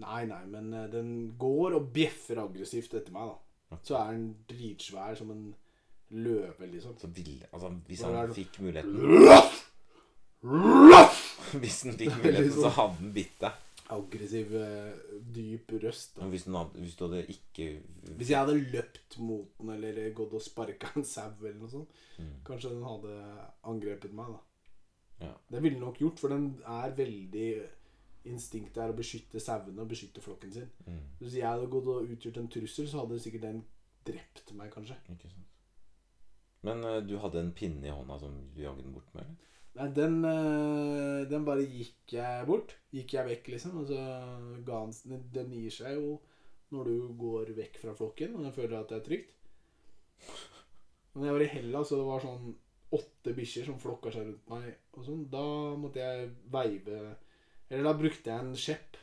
Nei, nei, men eh, den går og bjeffer aggressivt etter meg, da. Så er den dritsvær som en løve, liksom. Så ville Altså, hvis han det? fikk muligheten [LAUGHS] Hvis den fikk muligheten, så liksom- hadde den bitt deg. Aggressiv, eh, dyp røst. Da. Men hvis, hadde, hvis du hadde ikke Hvis jeg hadde løpt mot den eller gått og sparka en sau eller noe sånt, Mm. kanskje den hadde angrepet meg, da. Ja. Det ville den nok gjort, for den er veldig Instinktet er å beskytte sauene og beskytte flokken sin. Mm. Hvis jeg hadde gått og utgjort en trussel, så hadde sikkert den drept meg, kanskje. Men uh, du hadde en pinne i hånda som du jagde den bort med? eller? Nei, den, eh, den bare gikk jeg bort. Gikk jeg vekk, liksom. Og så ga han den- Den gir seg jo når du går vekk fra flokken og den føler at det er trygt. Men jeg var i Hellas, og det var sånn åtte bikkjer som flokka seg rundt meg, og sånn, da måtte jeg veive Eller da brukte jeg en skjepp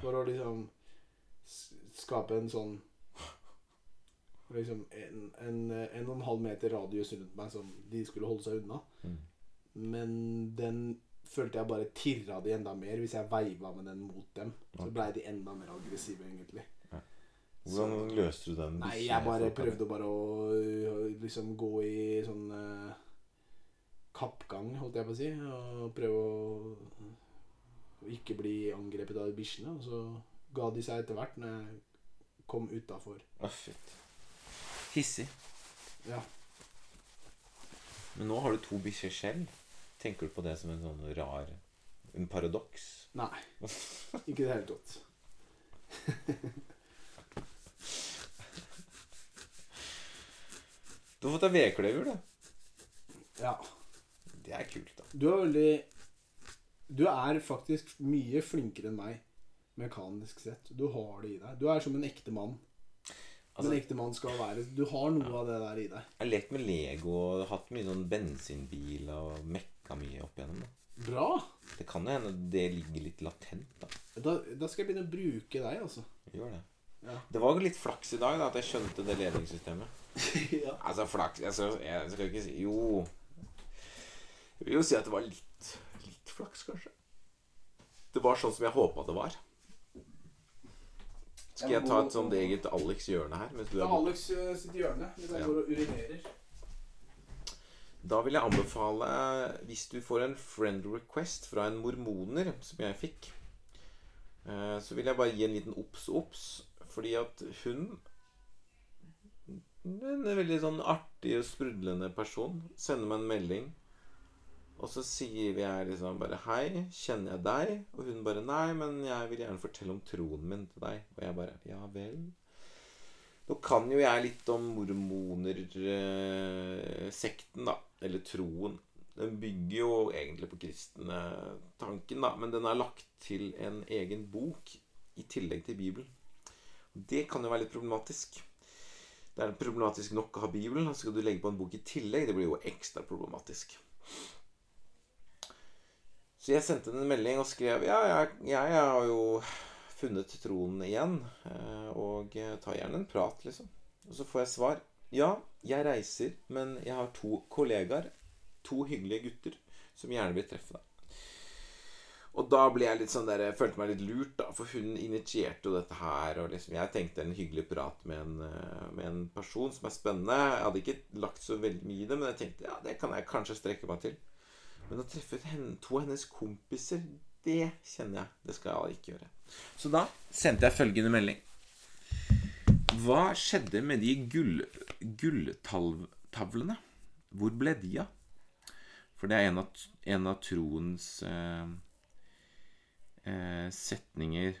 for å liksom skape en sånn Liksom en, en, en og en halv meter radius rundt meg som de skulle holde seg unna. Mm. Men den følte jeg bare tirra de enda mer hvis jeg veiva med den mot dem. Så blei de enda mer aggressive, egentlig. Hvordan løste du den? Nei, jeg bare prøvde bare å liksom gå i sånn øh, kappgang, holdt jeg på å si. Og prøve å ikke bli angrepet av bikkjene. Og så ga de seg etter hvert når jeg kom utafor. Å. Hissig. Ja. Men nå har du to bikkjer selv. Tenker du på det som en sånn rar En paradoks? Nei. Ikke i det hele tatt. Du har fått deg vedkløver, du. Ja. Det er kult, da. Du er veldig Du er faktisk mye flinkere enn meg mekanisk sett. Du har det i deg. Du er som en ekte mann. Altså- en ekte mann skal være. Du har noe av det der i deg. Jeg har lekt med Lego og hatt mye sånn bensinbil og mekka mye opp igjennom. Da. Bra! Det kan jo hende det ligger litt latent, da. Da, da skal jeg begynne å bruke deg, altså. Gjør det. Ja. Det var jo litt flaks i dag da, at jeg skjønte det ledningssystemet. [LAUGHS] ja. Altså, flaks skal, jeg skal ikke si Jo. Jeg vil jo si at det var litt, litt flaks, kanskje. Det var sånn som jeg håpa det var. Skal jeg ta et sånt eget Alex-hjørne her? Mens du er? Alex eh, sitt hjørne. Hvis jeg Ja. går og urinerer. Da vil jeg anbefale, hvis du får en friend request fra en mormoner, som jeg fikk, eh, så vil jeg bare gi en liten obs-obs. Fordi at hun En veldig sånn artig og sprudlende person sender meg en melding. Og så sier jeg liksom bare 'Hei, kjenner jeg deg?' Og hun bare 'Nei, men jeg vil gjerne fortelle om troen min til deg'. Og jeg bare 'Ja vel'. Nå kan jo jeg litt om mormonersekten, da. Eller troen. Den bygger jo egentlig på kristne tanken, da. Men den er lagt til en egen bok i tillegg til Bibelen. Det kan jo være litt problematisk. Det er problematisk nok å ha Bibelen, så skal du legge på en bok i tillegg. Det blir jo ekstra problematisk. Så jeg sendte en melding og skrev ja, jeg, jeg har jo funnet troen igjen, eh, og tar gjerne en prat, liksom. Og så får jeg svar. Ja, jeg reiser, men jeg har to kollegaer, to hyggelige gutter, som gjerne vil treffe deg. Og da ble jeg litt sånn der, jeg følte meg litt lurt, da, for hun initierte jo dette her. Og liksom, jeg tenkte en hyggelig prat med en, eh, med en person som er spennende. Jeg hadde ikke lagt så veldig mye i det, men jeg tenkte ja, det kan jeg kanskje strekke meg til. Men å treffe to av hennes kompiser, det kjenner jeg. Det skal jeg ikke gjøre. Så da sendte jeg følgende melding. Hva skjedde med de gull, gulltavlene? Hvor ble de av? For det er en av, en av troens eh, eh, setninger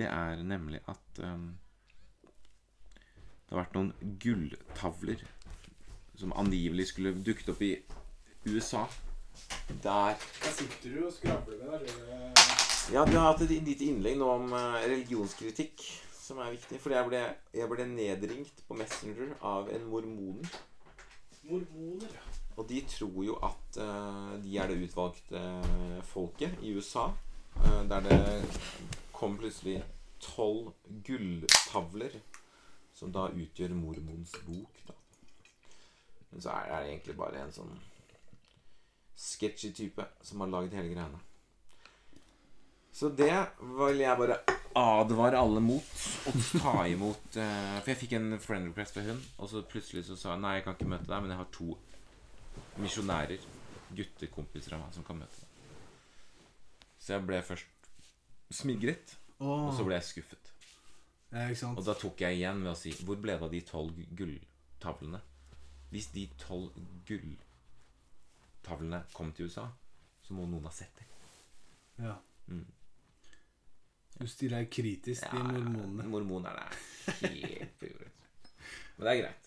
Det er nemlig at eh, det har vært noen gulltavler som angivelig skulle dukket opp i USA. Der Der sitter du og skravler med deg. Ja, du har hatt et lite innlegg nå om eh, religionskritikk, som er viktig. Fordi jeg ble, jeg ble nedringt på Messenger av en mormoner. Mormoner, ja. Og de tror jo at uh, de er det utvalgte folket i USA. Uh, der det kom plutselig tolv gulltavler som da utgjør mormons bok. da. Men så er det egentlig bare en sånn sketchy type som har lagd hele greiene. Så det vil jeg bare advare alle mot. Å ta imot eh, For jeg fikk en friend request fra hun, og så plutselig så sa hun nei, jeg kan ikke møte deg, men jeg har to misjonærer, guttekompiser av meg, som kan møte meg. Så jeg ble først smigret, og så ble jeg skuffet. Ja, ikke sant? Og da tok jeg igjen ved å si Hvor ble det av de tolv gulltavlene? Hvis de tolv gulltavlene kom til USA, så må noen ha sett dem. Ja. Mm. Du stiller deg kritisk til mormonene. Mormonerne er helt på jordet. Men det er greit.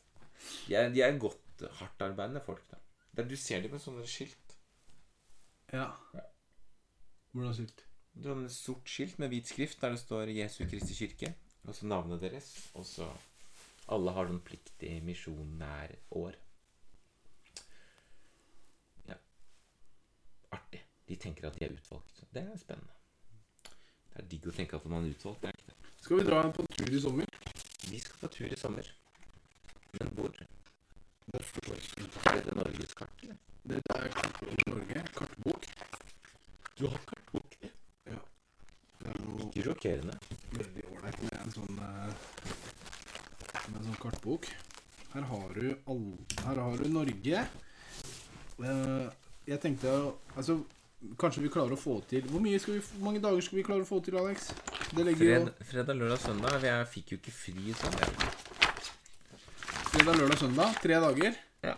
De er, de er godt hardtarbeidende folk. da Der Du ser dem med sånne skilt. Ja. Hvordan sylt? Sånn sort skilt med hvit skrift der det står 'Jesu Kristi kirke', og så navnet deres. Og så Alle har noen pliktig misjonær år. Ja. Artig. De tenker at de er utvalgt. Det er spennende. Det er digg å tenke at man er utvalgt. Det er ikke det. Skal vi dra på tur i sommer? Vi skal på tur i sommer. Men hvor? Det er det norgeskart, eller? Dette er kartbok i Norge. Kartbok. Du har kartbok? Ja. Det er noe Ikke sjokkerende. veldig ålreit med en sånn eh, Med en sånn kartbok. Her har du all, Her har du Norge. Eh, jeg tenkte Altså, kanskje vi klarer å få til Hvor, vi, hvor mange dager skal vi klare å få til, Alex? Fred, fredag, lørdag, søndag. Jeg fikk jo ikke fri jeg. fredag, lørdag, søndag. Tre dager. Ja.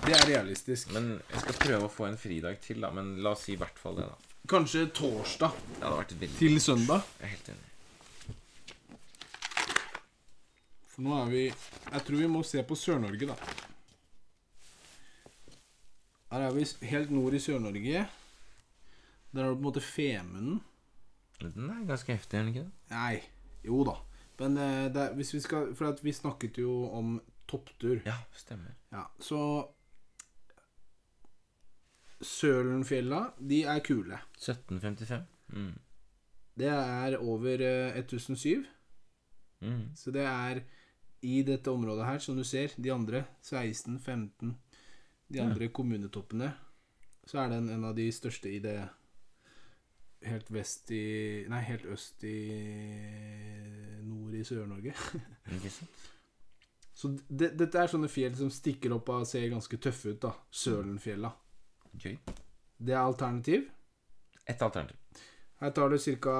Det er realistisk. Men jeg skal prøve å få en fridag til, da. Men la oss si i hvert fall det, da. Kanskje torsdag Det hadde vært veldig til søndag. Jeg er helt enig. For nå er vi Jeg tror vi må se på Sør-Norge, da. Her er vi helt nord i Sør-Norge. Der har du på en måte Femunden. Den er ganske heftig, er den ikke det? Nei, jo da. Men eh, det hvis vi skal For vi snakket jo om topptur. Ja, stemmer. Ja, så Sølenfjella, de er kule. 1755. Mm. Det er over eh, 1007. Mm. Så det er i dette området her, som du ser, de andre 16, 15 De Ja. andre kommunetoppene, så er den en av de største i det Helt vest i Nei, helt øst i Nord i Sør-Norge. [LAUGHS] Ikke sant? Så det, dette er sånne fjell som stikker opp og ser ganske tøffe ut, da. Sølenfjella. Okay. Det er alternativ. Et alternativ. Her tar det ca.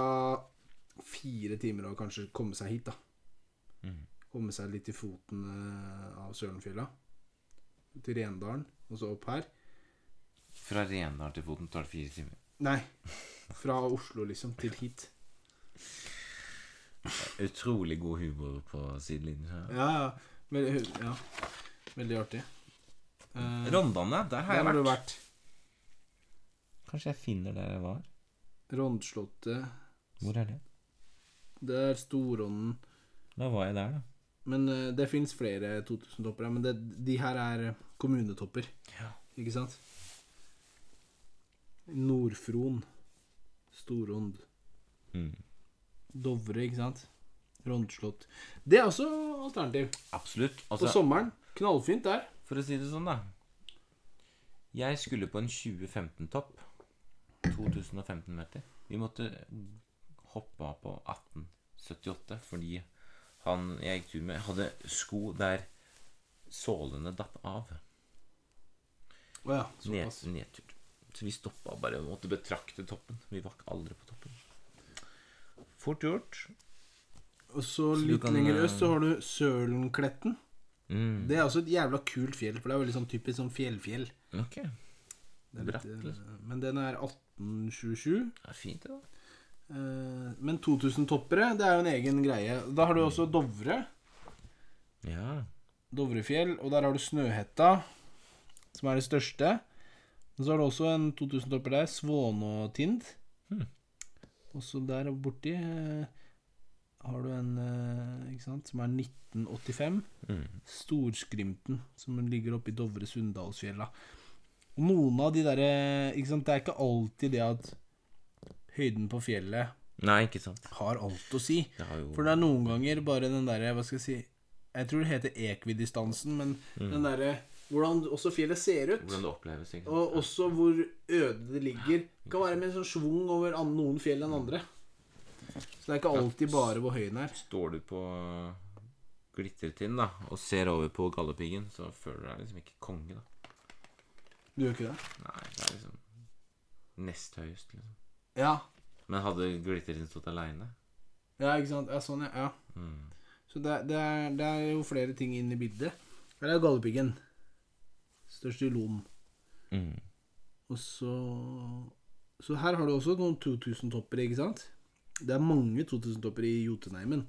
fire timer å kanskje komme seg hit, da. Mm. Komme seg litt i foten eh, av Sølenfjella. Til Rendalen, og så opp her. Fra Rendal til Foten tar det fire timer. Nei, fra Oslo, liksom, til hit. Utrolig god humor på sidelinjen. her. Ja, ja. Veldig, ja. Veldig artig. Uh, Rondane, der har der jeg har du vært. vært. Kanskje jeg finner der jeg var. Rondslottet. Hvor er det? Det er Storånden. Da var jeg der, da. Men eh, det fins flere 2000-topper. Men det, de her er kommunetopper, Ja. ikke sant? Nordfron. Storond. Mm. Dovre, ikke sant? Rondslott. Det er også alternativ. Absolutt. På Altså, sommeren. Knallfint der. for å si det sånn, da. Jeg skulle på en 2015-topp. 2015 meter. Vi måtte hoppe av på 1878 fordi han jeg gikk tur med, hadde sko der sålene datt av. Å ja. Ned, nedtur. Så vi stoppa bare og måtte betrakte toppen. Vi var ikke aldri på toppen. Fort gjort. Og så Så litt kan, lenger eh, øst så har du Sølenkletten. Mm. Det er også et jævla kult fjell, for det er veldig sånn typisk sånn fjellfjell. Ok. Det er Bratt, litt, eh, liksom. Men den er 1827. Det er fint, det, da. Eh, Men 2000-toppere, det er jo en egen greie. Da har du også Dovre. Ja. Dovrefjell. Og der har du Snøhetta, som er det største. Men så har du også en 2000-topper der, Svånåtind. Hmm. Og så der borti eh, har du en eh, ikke sant, som er 1985. Mm. Storskrymten, som ligger oppe i Dovre Sunndalsfjella. Og noen av de derre Det er ikke alltid det at høyden på fjellet Nei, ikke sant. har alt å si. Det har jo For det er noen ganger bare den derre Hva skal jeg si Jeg tror det heter ekvidistansen, men den derre Hvordan også fjellet ser ut. hvordan det oppleves. Ikke sant? Og også hvor øde det ligger. Det kan være med en sånn schwung over an- noen fjell enn andre. Så det er ikke alltid bare hvor høy den er. Står du på Glitretind, da, og ser over på Galdhøpiggen, så føler du deg liksom ikke konge, da. Du gjør ikke det? Nei, det er liksom nest høyest, liksom. Ja. Men hadde glitteren stått aleine Ja, ikke sant. Ja, sånn, ja. ja. mm. Så det, det, er, det er jo flere ting inn i bildet. Her er Galdhøpiggen. Størst i Lom. mm. Og så Så her har du også noen 2000-toppere, ikke sant? Det er mange 2000-toppere i Jotunheimen.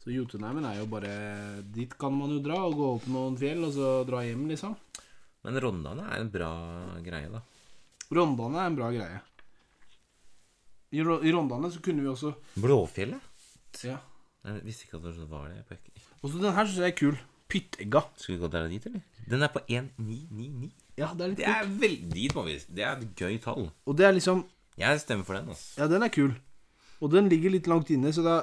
Så Jotunheimen er jo bare Dit kan man jo dra og gå opp noen fjell, og så dra hjem, liksom. Men Rondane er en bra greie, da. Rondane er en bra greie. I, i Rondane så kunne vi også Blåfjellet? Ja. Jeg visste ikke at det var det. Og så Også den her syns jeg er kul. Pyttegga. Skal vi gå der og dit, eller? Den er på 1999. Ja, det er litt Det er veldig Det er et gøy tall. Og det er liksom Jeg stemmer for den, altså. Ja, den er kul. Og den ligger litt langt inne, så da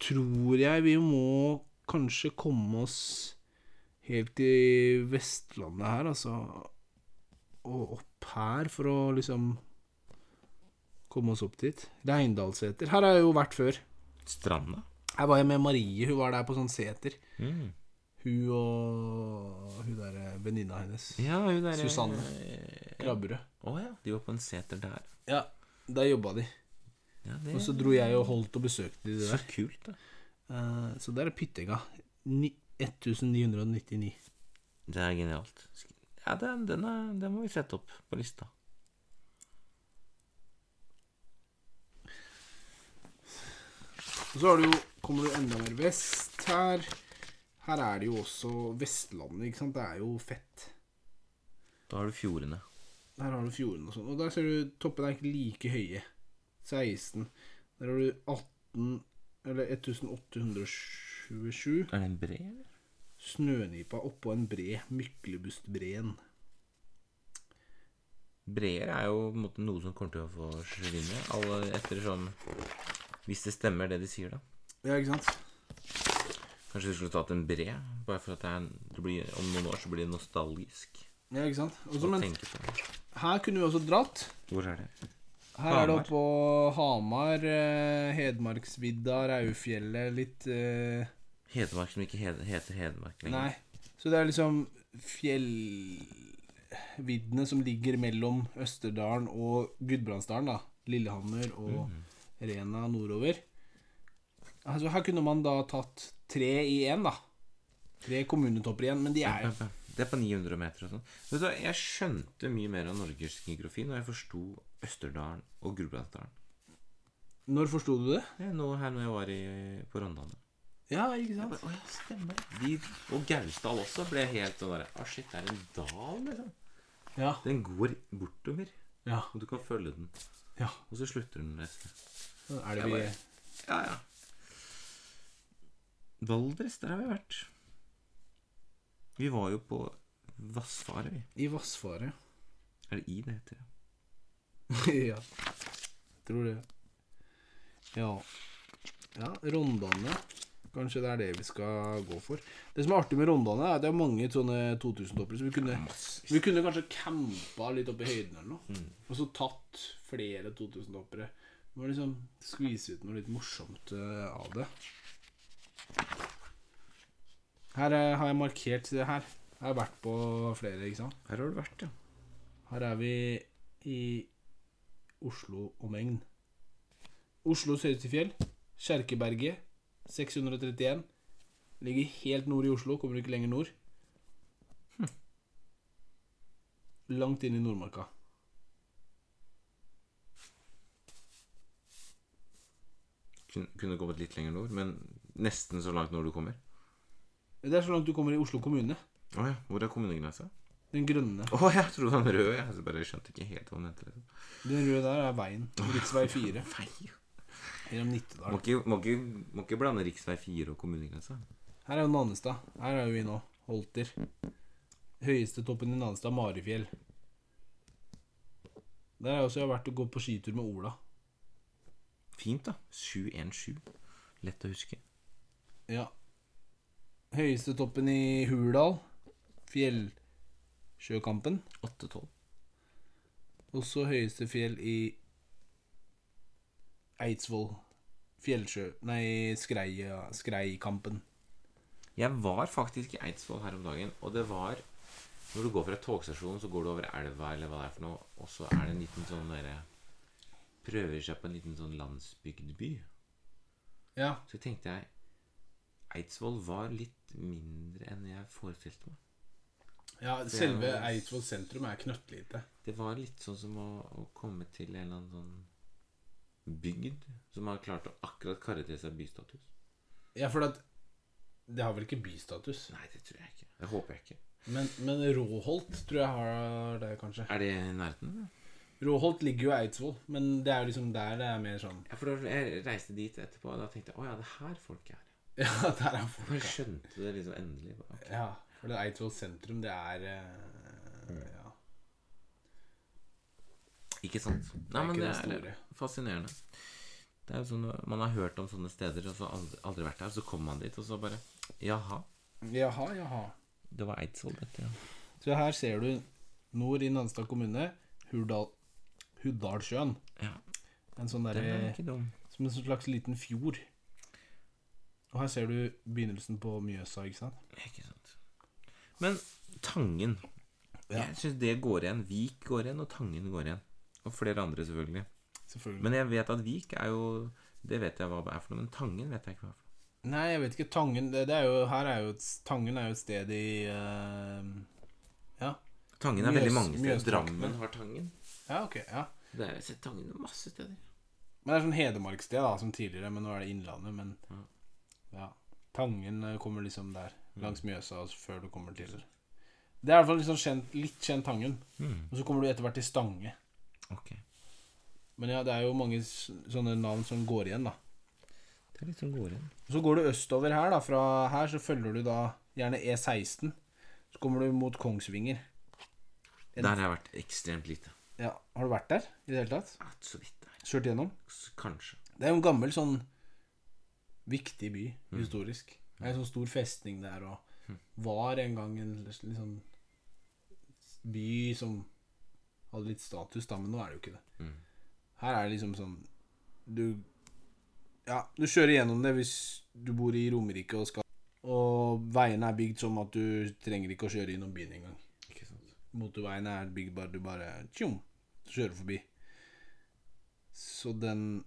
tror jeg vi må kanskje komme oss helt til Vestlandet her, altså. Og opp her for å liksom komme oss opp dit. Reindalseter. Her har jeg jo vært før. Stranda? Her var jeg med Marie. Hun var der på sånn seter. Mm. Hun og hun der venninna hennes. Ja, hun der Susanne. Å Krabberød. ja, de var på en seter der. Ja, der jobba de. Ja, det Og så dro jeg og holdt og besøkte de Så der. kult, da. Uh, så der er Pyttega. 1999. Det er genialt. Ja, den, den, er, den må vi sette opp på lista. Og så du jo, kommer du enda mer vest her. Her er det jo også Vestlandet, ikke sant. Det er jo fett. Da har du fjordene. Der har du fjordene og sånn. Og der ser du toppene er ikke like høye. 16. Der har du 18 Eller 1827. Er det en bre, eller? Snønipa oppå en bre. Myklebustbreen. Breer er jo på en måte noe som kommer til å få forsvinne. Alle ettersom Hvis det stemmer, det de sier, da. Ja, ikke sant? Kanskje du skulle tatt en bred, bare for at det er, det blir, om noen år så blir det nostalgisk Ja, ikke sant? Også, men her kunne vi også dratt. Hvor er det? Her er det oppå Hamar, eh, Hedmarksvidda, Raufjellet, litt eh, Hedmark som ikke hed, heter Hedmark lenger. Nei. Så det er liksom fjellviddene som ligger mellom Østerdalen og Gudbrandsdalen, da. Lillehammer og Rena nordover. Altså, her kunne man da tatt tre i én, da. Tre kommunetopper igjen, men de er jo Det er på 900 meter og sånn. Vet du Jeg skjønte mye mer av Norges geografi når jeg forsto Østerdalen og Gudbrandsdalen. Når forsto du det? Ja, nå her når jeg var i, på Rondane. Ja, ikke sant? Å ja, stemmer. De, og Gausdal også ble helt sånn derre Å, shit, det er en dal, liksom. Ja. Den går bortover, Ja. og du kan følge den. ja. Og så slutter den et det vi Ja, ja. Valdres, der har vi vært. Vi var jo på Vassfaret, vi. I Vassfaret. Er det i det heter? [LAUGHS] ja. Tror det. Ja. Ja, Rondane. Kanskje det er det vi skal gå for. Det som er artig med Rondane, er at det er mange sånne 2000-toppere, så vi kunne, vi kunne kanskje campa litt oppe i høyden eller noe. Og så tatt flere 2000-toppere. Må liksom skvise ut noe litt morsomt eh, av det. Her eh, har jeg markert det her. Jeg har vært på flere, ikke sant. Her har du vært, ja. Her er vi i Oslo omegn. Oslos høyeste fjell, Kjerkeberget, 631. Ligger helt nord i Oslo, kommer ikke lenger nord. Langt inn i Nordmarka. Kunne kommet litt lenger nord, men nesten så langt nord du kommer. Det er så langt du kommer i Oslo kommune. Å ja. Hvor er kommunegrensa? Den grønne. Å, jeg trodde den røde. rød. Jeg bare skjønte ikke helt hva den heter. Liksom. Den røde der er veien. Riksvei 4 Gjennom [LAUGHS] Nittedal. Må ikke, må, ikke, må ikke blande rv. 4 og kommunegrensa. Her er jo Nannestad. Her er jo vi nå. Holter. Høyeste toppen i Nannestad, Marifjell. Der har jeg også vært og gått på skitur med Ola. Fint, da. 717. Lett å huske. Ja. Høyeste toppen i Hurdal. Fjellsjøkampen. 812. Også høyeste fjell i Eidsvoll. Fjellsjø... Nei, Skreia, Skreikampen. Jeg var faktisk i Eidsvoll her om dagen, og det var Når du går fra togstasjonen, så går du over elva, eller hva det er for noe, og så er det en liten sånn derre Prøver seg på en liten sånn landsbygdby. Ja. Så tenkte jeg Eidsvoll var litt mindre enn jeg forestilte meg. ja selve Eidsvoll sentrum er knøttlite. Det var litt sånn som å, å komme til en eller annen sånn bygd som har klart å akkurat karre til seg bystatus. Ja, for at Det har vel ikke bystatus. Nei, det tror jeg ikke. Det håper jeg ikke. Men, men Råholt tror jeg har det, kanskje. Er det i nærheten? Råholt ligger jo i Eidsvoll, men det er jo liksom der det er mer sånn Ja, for da jeg reiste dit etterpå, og da tenkte jeg å ja, det er her folk er. [LAUGHS] Ja, der er folk. Jeg skjønte det liksom endelig. Bare, okay. Ja, for det Eidsvoll sentrum, det er eh, Ja. Ikke sant? Nei, men det er fascinerende. Det er jo sånn, Man har hørt om sånne steder, og så aldri, aldri vært der. Så kommer man dit, og så bare Jaha, Jaha, jaha. det var Eidsvoll, dette, ja. Så her ser du nord i Nanstad kommune, Hurdal, Huddalssjøen. ja En sånn er derre. Som en slags liten fjord. Og her ser du begynnelsen på Mjøsa, ikke sant? Ikke sant. Men Tangen Ja. Jeg syns det går igjen. Vik går igjen, og Tangen går igjen. Og flere andre, selvfølgelig. Selvfølgelig. Men jeg vet at Vik er jo Det vet jeg hva det er for noe, men Tangen vet jeg ikke hva det er for noe. Nei, jeg vet ikke. Tangen det, det er jo, Her er jo Tangen er jo et sted i uh, Ja. Tangen er Mjøs- veldig mange steder. Mjøstraktene. Drammen har Tangen. Ja, ok. ja Det er, jeg sett Tangen masse steder. Men det er sånn Hedmarksted da, som tidligere. Men nå er det Innlandet. Men ja. Tangen eh, kommer liksom der. Langs Mjøsa før du kommer til Det er i hvert fall liksom kjent, litt kjent Tangen. Mm. Og så kommer du etter hvert til Stange. Ok. Men ja, det er jo mange sånne navn som går igjen, da. Det er litt som går igjen. Så går du østover her, da. Fra her så følger du da gjerne E16. Så kommer du mot Kongsvinger. En- Der har jeg vært ekstremt lite. Ja, Har du vært der i det hele tatt? Ja, så vidt. Kjørt gjennom? Kanskje. Det er jo en gammel sånn viktig by, historisk. Det er en sånn stor festning der, og var en gang en sånn by som hadde litt status, da, men nå er det jo ikke det. Mm. Her er det liksom sånn Du Ja, du kjører gjennom det hvis du bor i Romerike og skal Og veiene er bygd som at du trenger ikke å kjøre innom byen engang. Motorveiene er bygd bare du bare tjom, kjører forbi. Så den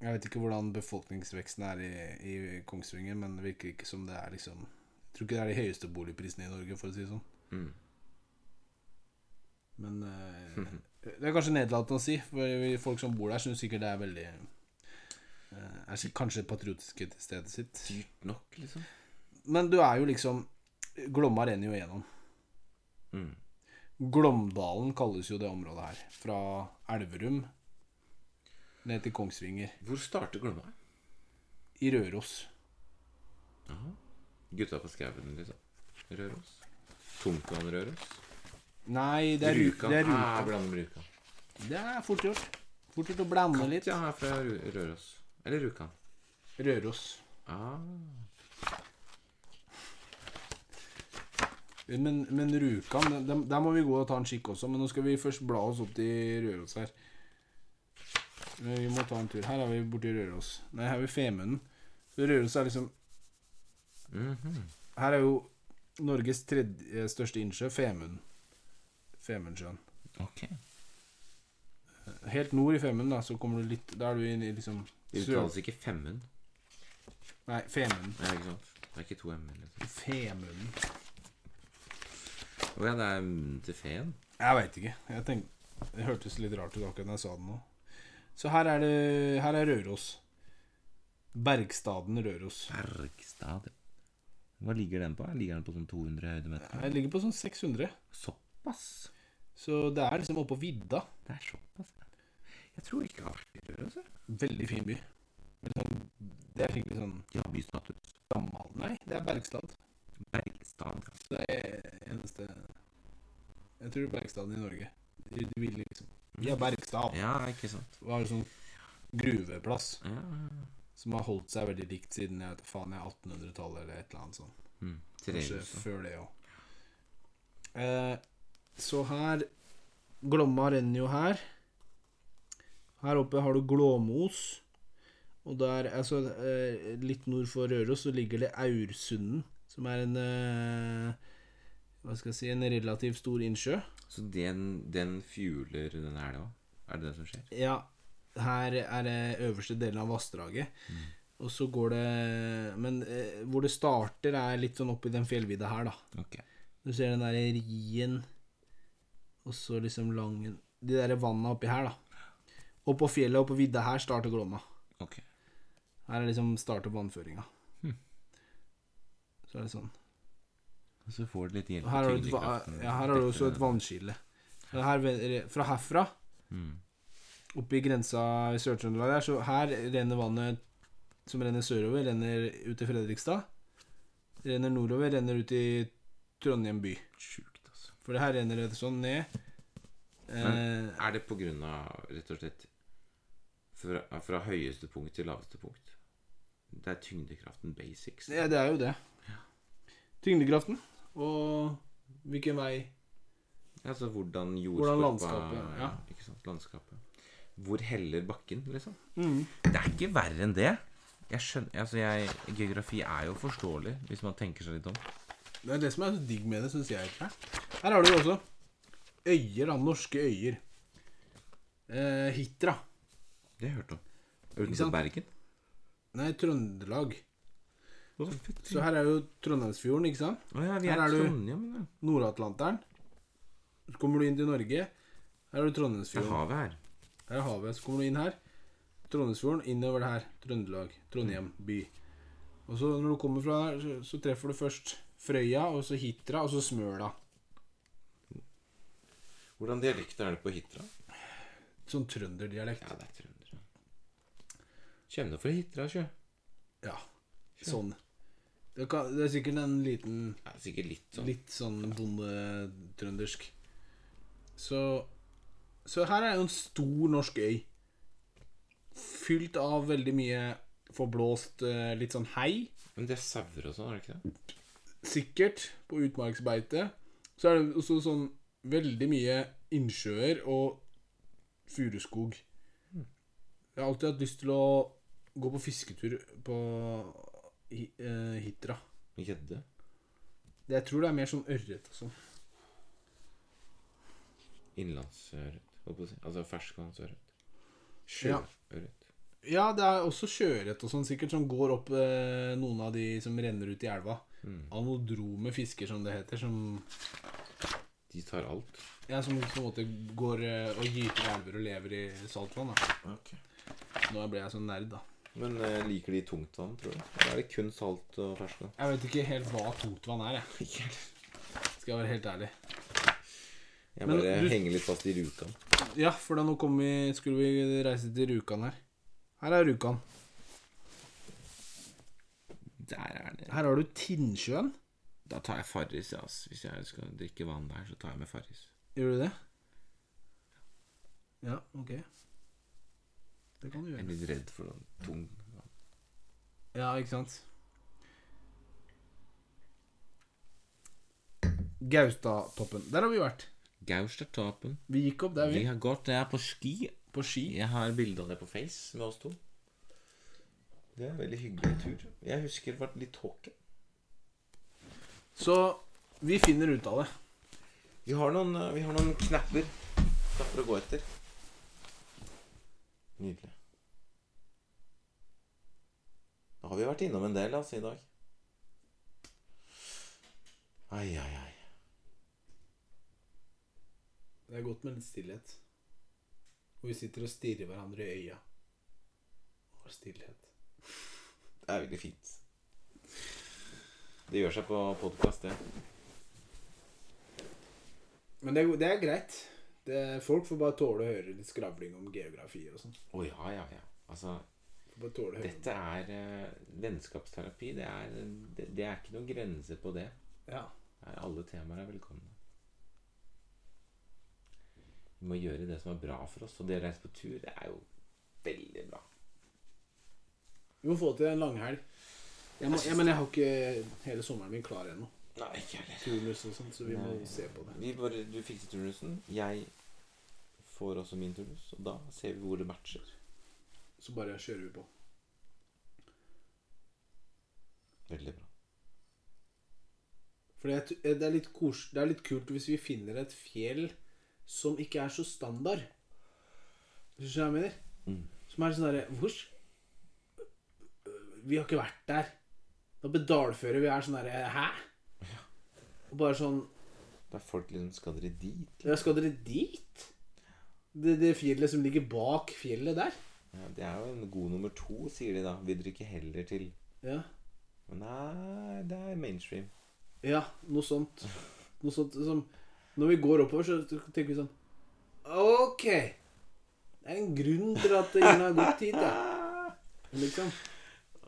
Jeg vet ikke hvordan befolkningsveksten er i, i Kongsvinger, men det virker ikke som det er liksom Jeg tror ikke det er de høyeste boligprisene i Norge, for å si det sånn. Mm. Men eh, [LAUGHS] det er kanskje nedlatende å si, for folk som bor der, syns sikkert det er veldig eh, Er kanskje patriotiske til stedet sitt. Dyrt nok, liksom. Men du er jo liksom Glomma renner jo gjennom. Mm. Glåmdalen kalles jo det området her. Fra Elverum ned til Kongsvinger. Hvor starter Glomma? I Røros. Jaha. Gutta på skauen, liksom. Røros. Tungtvann Røros. Nei, det er Ruka. Det er, Ah, blander med Rjukan. det er fort gjort. Fort gjort å blande litt. Katja er fra Røros. Eller Rjukan. Røros. Ah. Men, men Rjukan, der må vi gå og ta en kikk også. Men nå skal vi først bla oss opp til Røros her. Men Vi må ta en tur. Her er vi borti Røros. Nei, her er vi Femunden. Så Røros er liksom Mhm. Her er jo Norges tredje største innsjø, Femunden. Femundsjøen. Ok. Helt nord i Femunden, da, så kommer du litt Da er du i liksom Det uttales ikke Femund. Nei, Femunden. Ja. Det er ikke to m-er. Liksom. Femunden. Å ja, det er munnen til feen. Jeg veit ikke. Jeg tenk, Det hørtes litt rart ut akkurat da jeg sa det nå. Så her er det Her er Røros. Bergstaden Røros. Bergstad. Hva ligger den på? Ligger den på sånn 200 høydemeter? Den ligger på sånn 600. Såpass? Så det er liksom oppå vidda. Det er såpass? Jeg tror ikke jeg har vært i Røros. Veldig fin by. Sånn- Det er skikkelig sånn Ja, bystatus. gammel Nei, det er Bergstad. Bergstad. Så det er eneste Jeg tror Bergstaden i Norge. De, de vil liksom har Bergstad. Ja, ikke sant. Var en sånn gruveplass Ja, ja, ja. som har holdt seg veldig likt siden jeg vet faen jeg 1800-tallet eller et eller annet sånt. Mm. Kanskje før det òg. Eh, så her Glomma renner jo her. Her oppe har du Glåmos. Og der, altså eh, litt nord for Røros, så ligger det Aursunden, som er en eh, Hva skal jeg si En relativt stor innsjø. Så den, den fjuler denne elva? Er det det som skjer? Ja, her er det øverste delen av vassdraget. Og så går det Men eh, hvor det starter, er litt sånn oppi den fjellvidda her, da. Okay. Du ser den derre rien, og så liksom langen De derre vanna oppi her, da. Og på fjellet og på vidda her starter Glomma. Okay. Her er liksom starter vannføringa. Så er det sånn. Og så får du litt hjelp her har du, et, ja, her har du også et vannskille. Her, fra herfra, Mm. oppi grensa i Sør-Trøndelag der, så her renner vannet som renner sørover, renner ut til Fredrikstad. Renner nordover, renner ut i Trondheim by. Sjukt, altså. For det her renner det sånn ned. Men Er det på grunn av rett og slett fra, fra høyeste punkt til laveste punkt? Det er tyngdekraften basics. ja, det er jo det. Tyngdekraften og hvilken vei Altså hvordan Hvordan landskapet, ja. Ikke sant, landskapet. Hvor heller bakken, liksom? mm. Det er ikke verre enn det. Jeg skjønner, altså jeg, Geografi er jo forståelig hvis man tenker seg litt om. Det er det som er så digg med det, syns jeg. Her. her har du jo også øyer, da. Norske øyer. Eh, Hitra. Det har jeg hørt om. Utenfor? Bergen. Nei, Trøndelag. Så her er jo Trondheimsfjorden, ikke sant? Å ja, vi her er du-. Nord-Atlanteren. Så kommer du inn til Norge. Her er du Trondheimsfjorden. Det er havet her. Her er havet. Så kommer du inn her. Trondheimsfjorden. Innover det her. Trøndelag. Trondheim by. Og så når du kommer fra der, så, så treffer du først Frøya, og så Hitra, og så Smøla. Hvordan dialekt er det på Hitra? Sånn trønderdialekt. Ja, det er Trønder Kjenner fra Hitra, sjø. Ja. Sånn. Det, kan, det er sikkert en liten Ja, sikkert litt sånn. Litt sånn bondetrøndersk. Så Så her er jo en stor norsk øy. Fylt av veldig mye forblåst eh, litt sånn hei. Men det er sauer og sånn, er det ikke det? Sikkert på utmarksbeite. Så er det også sånn veldig mye innsjøer og furuskog. Jeg har alltid hatt lyst til å gå på fisketur på hi, eh, Hitra. Gjedde. Jeg tror det er mer sånn ørret og sånn. Innlandsørret, holdt på å si. Altså ferskvannsørret. Ja. Sjøørret. Ja, det er også sjøørret og sånn sikkert som går opp eh, noen av de som renner ut i elva. Mm. Anodrome fisker, som det heter. Som, De tar alt. ja, som på en måte går eh, og gyter elver og lever i saltvann. Da. Nå ble jeg sånn nerd, da. Men eh, liker de tungtvann, tror du? Eller er det kun salt og ferskvann? Jeg vet ikke helt hva tungtvann er, jeg. Skal jeg være helt ærlig. Jeg Men bare du- henger litt fast i Rjukan. Ja, for da nå vi, skulle vi reise til Rjukan her. Her er Rjukan. Der er det. Her har du Tinnsjøen. Da tar jeg Farris, ja. altså. Hvis jeg skal drikke vann der, så tar jeg med Farris. Gjør du det? Ja, ok. Det kan du Jeg er litt redd for sånn tung. Ja, ikke sant? Gaustatoppen. Der har vi vært. Gaustatoppen. Vi gikk opp der, Vi vi. har gått der på ski. På ski. Jeg har bilde av det på Face med oss to. Det er en veldig hyggelig tur. Jeg husker det var litt tåke. Så vi finner ut av det. Vi har noen, eh, vi har noen knapper. Knapper å gå etter. Nydelig. Da har vi vært innom en del altså, i dag. Ai, ai, ai. Det er godt med litt stillhet. Og vi sitter og stirrer hverandre i øya. Og stillhet. Det er veldig fint. Det gjør seg på podkast, det. Men det er, det er greit. Det, folk får bare tåle å høre litt skravling om geografi og sånn. Å ja, ja, ja. Altså, dette er uh, vennskapsterapi. Det er, det, det er ikke noen grenser på det. Ja. Er, alle temaer er velkomne. Vi må gjøre det som er bra for oss. Og det å reise på tur, det er jo veldig bra. Vi må få til en langhelg. Jeg, må, jeg, men jeg har ikke hele sommeren min klar ennå. Nei, ikke heller. Turnus og sånt, så vi må se på det. Vi bare, du fikser turnusen. Jeg får også min turnus. Og da ser vi hvor det matcher. Så bare kjører vi på. Veldig bra. For det er, det, er litt kos, det er litt kult hvis vi finner et fjell som ikke er så standard. Hvis du hva jeg mener? Mm. Som er sånn derre Hvor? Vi har ikke vært der. Da bedalfører vi er sånn derre Hæ? Og bare sånn Da er folk liksom Skal dere dit? Ja, skal dere dit? Det, det fjellet som ligger bak fjellet der? Ja, det er jo en god nummer to, sier de da. Vil dere ikke heller til Ja. Men nei, det er mainstream. Ja, noe sånt. Noe sånt som Når vi går oppover, så tenker vi sånn Ok. Det er en grunn til at ingen har gått hit, ja. Liksom.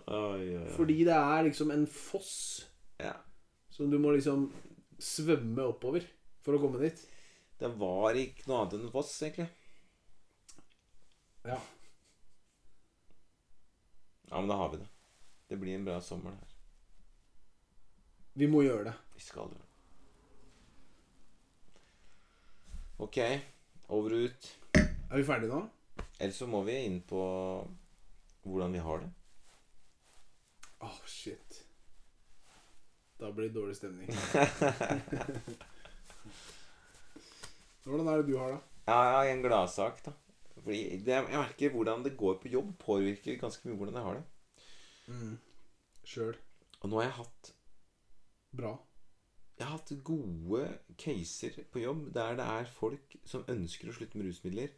Oi, oi, oi. Fordi det er liksom en foss Ja. som du må liksom svømme oppover for å komme dit. Det var ikke noe annet enn Voss, egentlig. Ja. Ja, men da har vi det. Det blir en bra sommer, det her. Vi må gjøre det. Vi skal det. Ok. Over og ut. Er vi ferdige nå? Ellers så må vi inn på hvordan vi har det. Åh, shit. Da blir det dårlig stemning. [LAUGHS] Hvordan er det du har da? Ja, jeg har en gladsak, da. Fordi det, jeg merker hvordan det går på jobb, påvirker ganske mye hvordan jeg har det. Mm. Sjøl. Og nå har jeg hatt Bra. Jeg har hatt gode caser på jobb der det er folk som ønsker å slutte med rusmidler.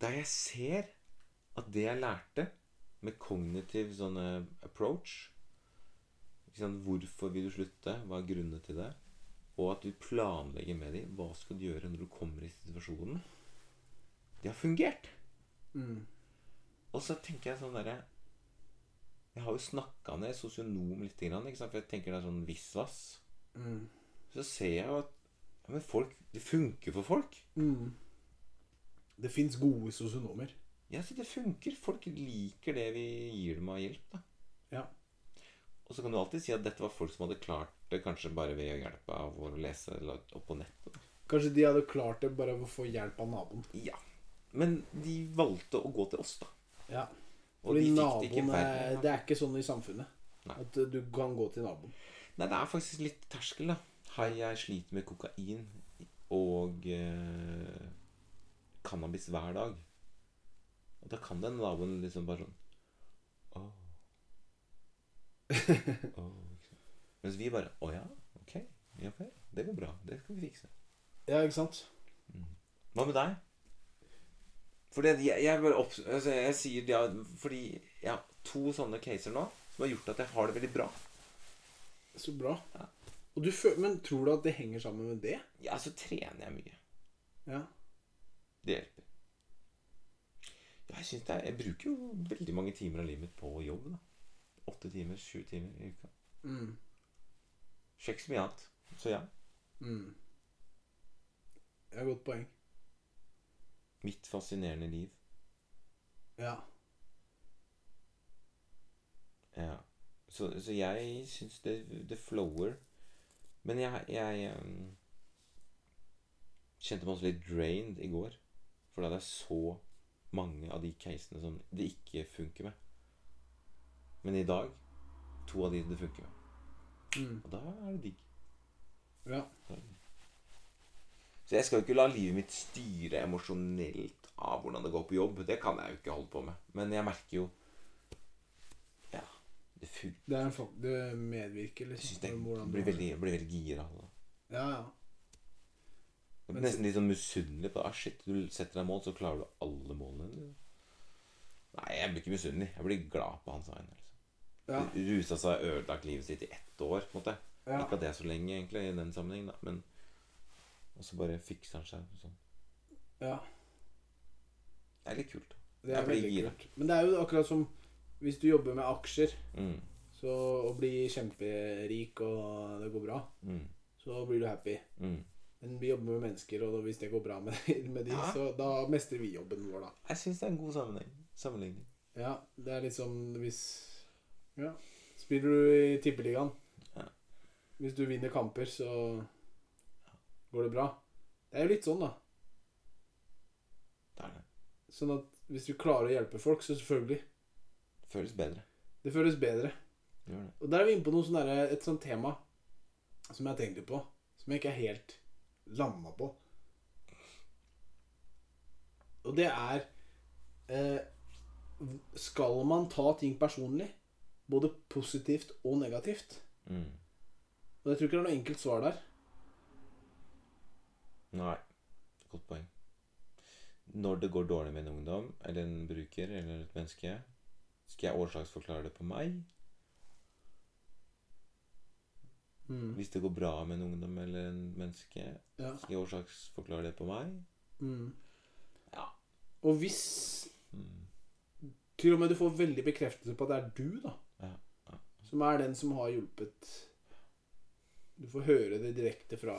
Der jeg ser at det jeg lærte med kognitiv sånn approach sant? Hvorfor vil du slutte? Hva er grunnene til det? Og at du planlegger med dem. Hva skal du gjøre når du kommer i situasjonen? Det har fungert. Mm. Og så tenker jeg sånn derre Jeg har jo snakka ned sosionom litt, for jeg tenker det er sånn visvas. Mm. Så ser jeg jo at ja, men folk, det funker for folk. Mm. Det fins gode sosionomer. Ja, så det funker. Folk liker det vi gir dem av hjelp. da. Og så kan du alltid si at dette var folk som hadde klart det kanskje bare ved å hjelpe av å lese opp på nettet. Kanskje de hadde klart det bare ved å få hjelp av naboen. Ja. Men de valgte å gå til oss, da. Ja. Og Fordi de naboen er. Det er ikke sånn i samfunnet. Nei. At du kan gå til naboen. Nei, det er faktisk litt terskel, da. Hei, jeg sliter med kokain og eh, cannabis hver dag. Og da kan den naboen liksom bare sånn. [LAUGHS] Sant. Mens vi bare Å ja, ok. Ja okay. Det går bra. Det skal vi fikse. Ja, ikke sant? Hva med deg? Fordi jeg, jeg, bare opp, altså jeg sier ja, fordi jeg har to sånne caser nå som har gjort at jeg har det veldig bra. Så bra. Ja. Og du føl men tror du at det henger sammen med det? Ja, så trener jeg mye. Ja. Det hjelper. Jeg, synes det er, jeg bruker jo veldig mange timer av livet mitt på jobb. da Åtte timer, sju timer i uka. Mm. Sjekk så mye annet. Så ja. Mm. Det er et godt poeng. Mitt fascinerende liv. Ja. Ja. Så, så jeg syns det, det flower. Men jeg, jeg um, kjente meg også litt drained i går. For da hadde jeg så mange av de casene som det ikke funker med. Men i dag to av de det funker med. Mm. Og da er det digg. Ja. Det. Så jeg skal jo ikke la livet mitt styre emosjonelt av hvordan det går på jobb. Det kan jeg jo ikke holde på med. Men jeg merker jo Ja, det funker. Det, er en, det medvirker Jeg liksom. synes det med hvordan blir veldig, blir veldig gira. Ja, ja. Jeg blir nesten litt sånn misunnelig på det. Ah, shit, du setter deg mål, så klarer du alle målene dine. Nei, jeg blir ikke misunnelig. Jeg blir glad på hans vegne. Liksom. Ja. Rusa seg og ødelagt livet sitt i ett år. på en måte Ja. Ikke at det er så lenge, egentlig, i den sammenheng, da. Men Og så bare fikser han seg sånn. ja. Det er litt kult. Det er veldig gira. kult. Men det er jo akkurat som hvis du jobber med aksjer Mm. så, og blir kjemperik og det går bra, Mm. så blir du happy. Mm. Men vi jobber med mennesker, og hvis det går bra med, med de, Ja. så da mestrer vi jobben vår, da. Jeg syns det er en god sammenheng. sammenligning. Ja, det er liksom hvis Ja. Spiller du i Tippeligaen, Ja. hvis du vinner kamper, så går det bra. Det er jo litt sånn, da. Det er det. Sånn at hvis du klarer å hjelpe folk, så selvfølgelig. Det føles bedre. Det føles bedre. Gjør det. Og der er vi inne på noe sånn der, et sånt tema som jeg tenkte på, som jeg ikke er helt landa på. Og det er eh, Skal man ta ting personlig? Både positivt og negativt? Mm. Og jeg tror ikke det er noe enkelt svar der. Nei. Godt poeng. Når det går dårlig med en ungdom, eller en bruker, eller et menneske, skal jeg årsaksforklare det på meg? Mm. Hvis det går bra med en ungdom eller en menneske, Ja. skal jeg årsaksforklare det på meg? Mm. Ja. Og hvis Mm. til og med du får veldig bekreftelse på at det er du, da. Som er den som har hjulpet. Du får høre det direkte fra